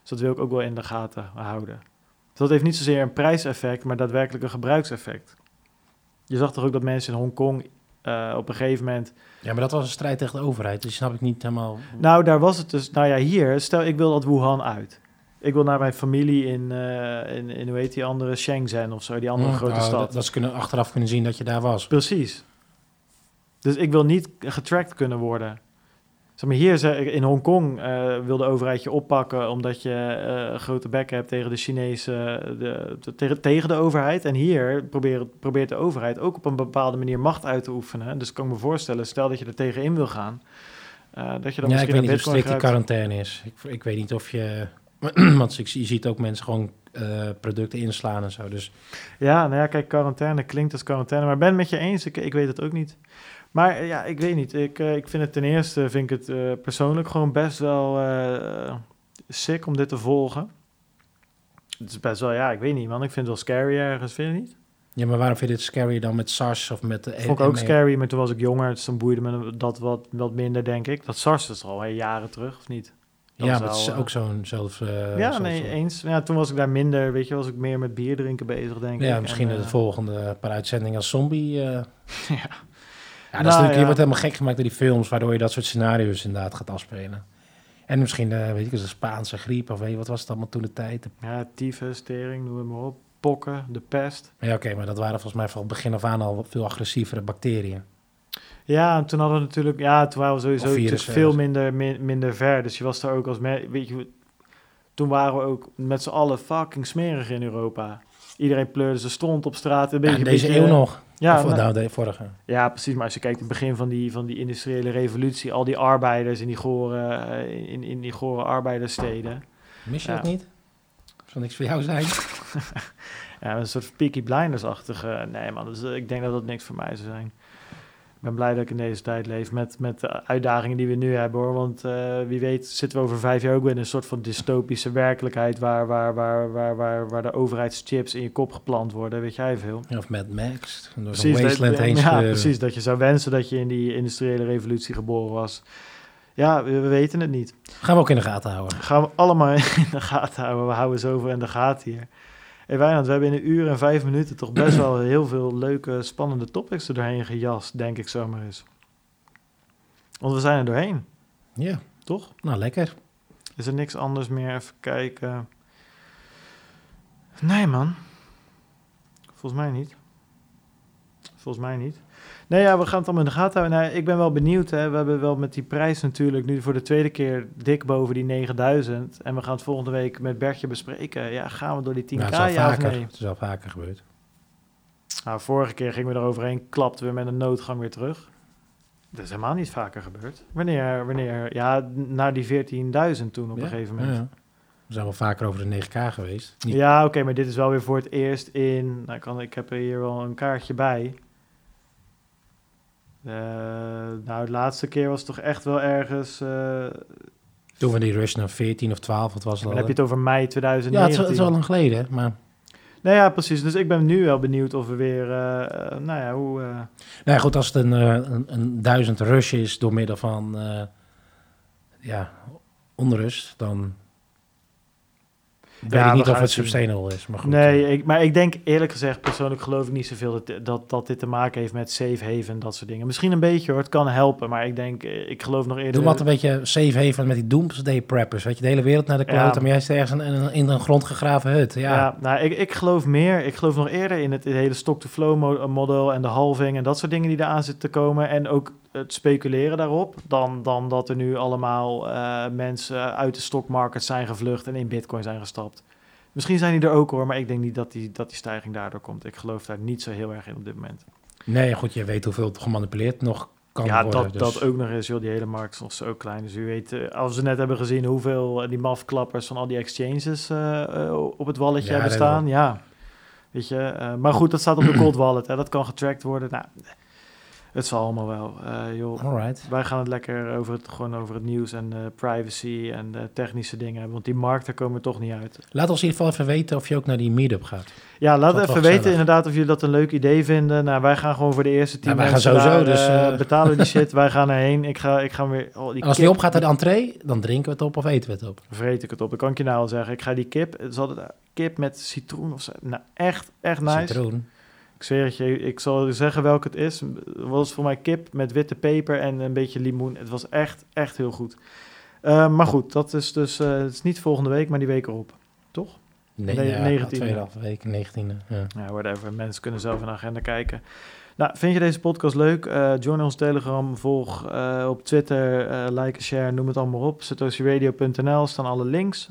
Dus dat wil ik ook wel in de gaten houden. Dus dat heeft niet zozeer een prijseffect, maar daadwerkelijk een gebruikseffect. Je zag toch ook dat mensen in Hongkong eh, op een gegeven moment... Ja, maar dat was een strijd tegen de overheid, dus snap ik niet helemaal... Nou, daar was het dus... Nou ja, hier, stel ik wil dat Wuhan uit. Ik wil naar mijn familie in, eh, in, in hoe heet die andere, Shenzhen of zo, die andere Hm, grote nou, stad. Dat, dat ze kunnen, achteraf kunnen zien dat je daar was. Precies. Dus ik wil niet getracked kunnen worden. Zeg maar, hier in Hongkong eh wil de overheid je oppakken omdat je eh, een grote bek hebt tegen de Chinese, de, de- tegen, tegen de overheid. En hier probeert, probeert de overheid ook op een bepaalde manier macht uit te oefenen. Dus kan ik me voorstellen, stel dat je er tegenin wil gaan, eh, dat je dan Ja, ik misschien weet niet hoe een strikt die bitcoin gebruikt. quarantaine is. Ik, ik weet niet of je... <clears throat> Want je, ziet ook mensen gewoon eh, producten inslaan en zo. Dus Ja, nou ja, kijk, quarantaine klinkt als quarantaine, maar ik ben het met je eens. Ik, ik weet het ook niet. Maar eh, ja, ik weet niet. Ik, eh, ik vind het ten eerste, vind ik het eh, persoonlijk gewoon best wel sick om dit te volgen. Het is best wel, ja, ik weet niet, man. Ik vind het wel scary ergens, vind je niet? ja, maar waarom vind je dit scary dan met SARS of met de Vond ik ook ME? scary, maar toen was ik jonger, dus dan boeide me dat wat, wat minder, denk ik. Dat SARS is al hè, jaren terug, of niet? Dat Ja, het is ook zo'n zelf. ja, nee, eens. Ja, toen was ik daar minder, weet je, was ik meer met bier drinken bezig, denk ik. Ja, misschien En, de volgende paar uitzendingen als zombie. <laughs> Ja. Ja, dat is Nou, natuurlijk, je ja. wordt helemaal gek gemaakt door die films, waardoor je dat soort scenario's inderdaad gaat afspelen. En misschien, eh, weet ik, de Spaanse griep of weet je, wat was het allemaal toen de tijd? Ja, tyfus, tering, noem het maar op. Pokken, de pest. Ja, oké, maar dat waren volgens mij van het begin af aan al veel agressievere bacteriën. Ja, en toen hadden we natuurlijk... Ja, toen waren we sowieso veel minder, min- minder ver. Dus je was daar ook als... Weet je, toen waren we ook met z'n allen fucking smerig in Europa. Iedereen pleurde zijn stront op straat. Een Ja, beetje, in deze beetje- eeuw nog. Ja, nou, nou, de vorige. ja, precies. Maar als je kijkt, het begin van die, van die industriële revolutie... al die arbeiders in die gore, eh, in, in die gore arbeiderssteden... Mis je Ja. dat niet? Zal niks voor jou zijn? <laughs> Ja, een soort Peaky Blinders-achtige... Nee man, dus, eh, ik denk dat dat niks voor mij zou zijn. Ik ben blij dat ik in deze tijd leef met, met de uitdagingen die we nu hebben hoor. Want eh, wie weet zitten we over vijf jaar ook weer in een soort van dystopische werkelijkheid... waar, waar, waar, waar, waar, waar de overheidschips in je kop geplant worden, weet jij veel. Of Mad Max, door Precies, dat- wasteland heen ja, scheuren. precies, dat je zou wensen dat je in die industriële revolutie geboren was. Ja, we, we weten het niet. Gaan we ook in de gaten houden. Gaan we allemaal <laughs> in de gaten houden. We houden zoveel in de gaten hier. Hey Wijnand, we hebben in een uur en vijf minuten toch best wel heel veel leuke, spannende topics er doorheen gejast, denk ik zomaar eens. Want we zijn er doorheen, Ja, toch? nou lekker. Is er niks anders meer? Even kijken. Nee, man. Volgens mij niet. Volgens mij niet. Nee, ja, we gaan het allemaal in de gaten houden. Nou, ik ben wel benieuwd. Hè. We hebben wel met die prijs natuurlijk nu voor de tweede keer dik boven die 9000. En we gaan het volgende week met Bertje bespreken. Ja, gaan we door die 10k, Nou, het is ja vaker. nee? Het is al vaker gebeurd. Nou, vorige keer gingen we eroverheen, klapten we met een noodgang weer terug. Dat is helemaal niet vaker gebeurd. Wanneer, wanneer, ja, naar die 14.000 toen op Ja, een gegeven moment. ja. We zijn wel vaker over de 9k geweest. Niet- Ja, oké, maar dit is wel weer voor het eerst in. Nou, ik, kan, ik heb er hier wel een kaartje bij. Eh, nou, de laatste keer was toch echt wel ergens. eh, Toen we die rush naar 14 of 12, wat was het dan al? heb je het over mei ja, 2019. het is, wel- het is wel lang geleden, maar... Nou ja, precies. Dus ik ben nu wel benieuwd of we weer. eh, eh, nou ja, hoe. eh, Nou ja, goed, als het een, eh, een, een duizend rush is door middel van eh, ja, onrust, dan weet Ja, ik niet of het sustainable is. Maar goed, nee, eh, ik, maar ik denk eerlijk gezegd, persoonlijk geloof ik niet zoveel dat, dat, dat dit te maken heeft met safe haven en dat soort dingen. Misschien een beetje hoor, het kan helpen, maar ik denk, eh, ik geloof nog eerder. Doe wat een beetje safe haven met die doomsday preppers. Weet je, de hele wereld naar de Ja. klote, maar jij zit ergens in, in, in een grondgegraven hut. Ja, Ja, nou, ik, ik geloof meer. Ik geloof nog eerder in het, hele stock-to-flow mo- model en de halving en dat soort dingen die eraan zitten te komen. En ook het speculeren daarop, dan, dan dat er nu allemaal eh, mensen uit de stockmarket zijn gevlucht en in bitcoin zijn gestapt. Misschien zijn die er ook hoor, maar ik denk niet dat die, dat die stijging daardoor komt. Ik geloof daar niet zo heel erg in op dit moment. Nee, goed, je weet hoeveel gemanipuleerd nog kan ja, worden. dat, dus- dat ook nog eens. Joh, die hele markt is nog zo klein. Dus u weet, eh, als we net hebben gezien hoeveel eh, die mafklappers van al die exchanges op het walletje Ja, hebben dat staan. Ja, weet je. maar goed, dat staat op de <clears throat> cold wallet. Hè. Dat kan getracked worden. Nou, het zal allemaal wel. eh, joh. Alright. Wij gaan het lekker over het, gewoon over het nieuws en eh, privacy en technische dingen hebben. Want die markt, daar komen we toch niet uit. Laat ons in ieder geval even weten of je ook naar die meetup gaat. Ja, laat even weten inderdaad of jullie dat een leuk idee vinden. Nou, wij gaan gewoon voor de eerste tien Ja, wij gaan sowieso, daar, dus, eh, betalen die <laughs> shit. wij gaan erheen. Ik ga, ik ga weer... Oh, die als kip- die opgaat naar de entree, dan drinken we het op of eten we het op. vreet ik het op. Dat kan ik je nou al zeggen. Ik ga die kip, het is altijd kip met citroen of zo. Nou, echt, echt nice. Citroen. Ik zweer het je, ik zal zeggen welke het is. Het was voor mij kip met witte peper en een beetje limoen. Het was echt, echt heel goed. Eh, maar goed, dat is dus, eh, het is niet volgende week, maar die week erop. Toch? Nee, ja, 19e. tweeënhalve week, 19e. Ja. Ja, whatever. Mensen kunnen zelf de agenda kijken. Nou, vind je deze podcast leuk? Eh join ons Telegram, volg op Twitter, like, share, noem het allemaal op. Satosiradio.nl staan alle links.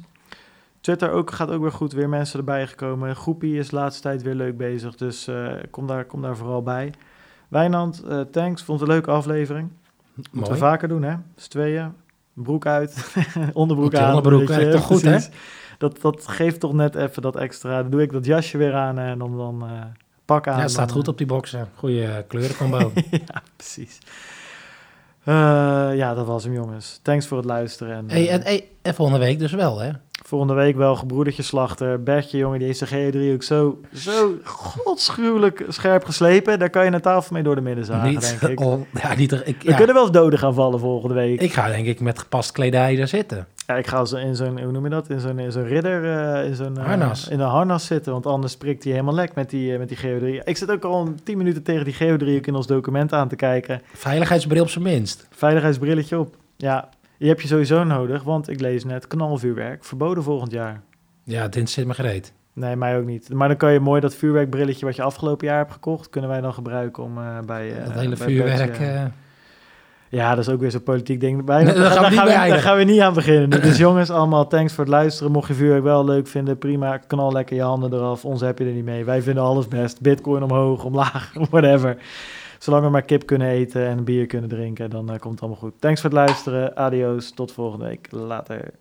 Twitter ook, gaat ook weer goed, weer mensen erbij gekomen. Groepie is de laatste tijd weer leuk bezig, dus eh, kom, daar, kom daar vooral bij. Wijnand, eh, thanks, vond het een leuke aflevering. Moeten Mooi. we vaker doen, hè? Z'n tweeën. broek uit, <laughs> onderbroek aan. onderbroek je, toch goed, hè? Dat, dat geeft toch net even dat extra. Dan doe ik dat jasje weer aan en dan, dan eh, pak aan. Ja, het staat dan, goed op die boxen. Goeie kleurencombo. <laughs> ja, precies. Ja, dat was hem, jongens. Thanks voor het luisteren. En, hey, en, hey, en volgende week dus wel, hè? Volgende week wel gebroedertje slachter. Bertje, jongen, die heeft zijn GE3 ook zo, zo godschuwelijk scherp geslepen. Daar kan je een tafel mee door de midden zagen, niet, denk ik. <laughs> ja, niet, ik, Er ja, kunnen wel eens doden gaan vallen volgende week. ik ga denk ik met gepast kledij daar zitten. Ja, ik ga in zo'n, hoe noem je dat? In zo'n, in zo'n ridder, eh, in zo'n... eh, Harnas. in een harnas zitten, want anders prikt hij helemaal lek met die, eh, met die GO3. Ik zit ook al een 10 minuten tegen die GO3 ook in ons document aan te kijken. Veiligheidsbril op zijn minst. Veiligheidsbrilletje op. Ja, die heb je sowieso nodig, want ik lees net knalvuurwerk, verboden volgend jaar. Ja, dit zit me gereed. Nee, mij ook niet. Maar dan kan je mooi dat vuurwerkbrilletje wat je afgelopen jaar hebt gekocht, kunnen wij dan gebruiken om eh, bij... eh, dat hele bij vuurwerk. Eh, Ja, dat is ook weer zo'n politiek ding. Nee, daar gaan we niet daar, bij daar gaan we niet aan beginnen. <laughs> Dus jongens, allemaal thanks voor het luisteren. Mocht je vuurwerk wel leuk vinden, prima. Knal lekker je handen eraf. Ons heb je er niet mee. Wij vinden alles best. Bitcoin omhoog, omlaag, <laughs> whatever. Zolang we maar kip kunnen eten en bier kunnen drinken, dan eh, komt het allemaal goed. Thanks voor het luisteren. Adios. Tot volgende week. Later.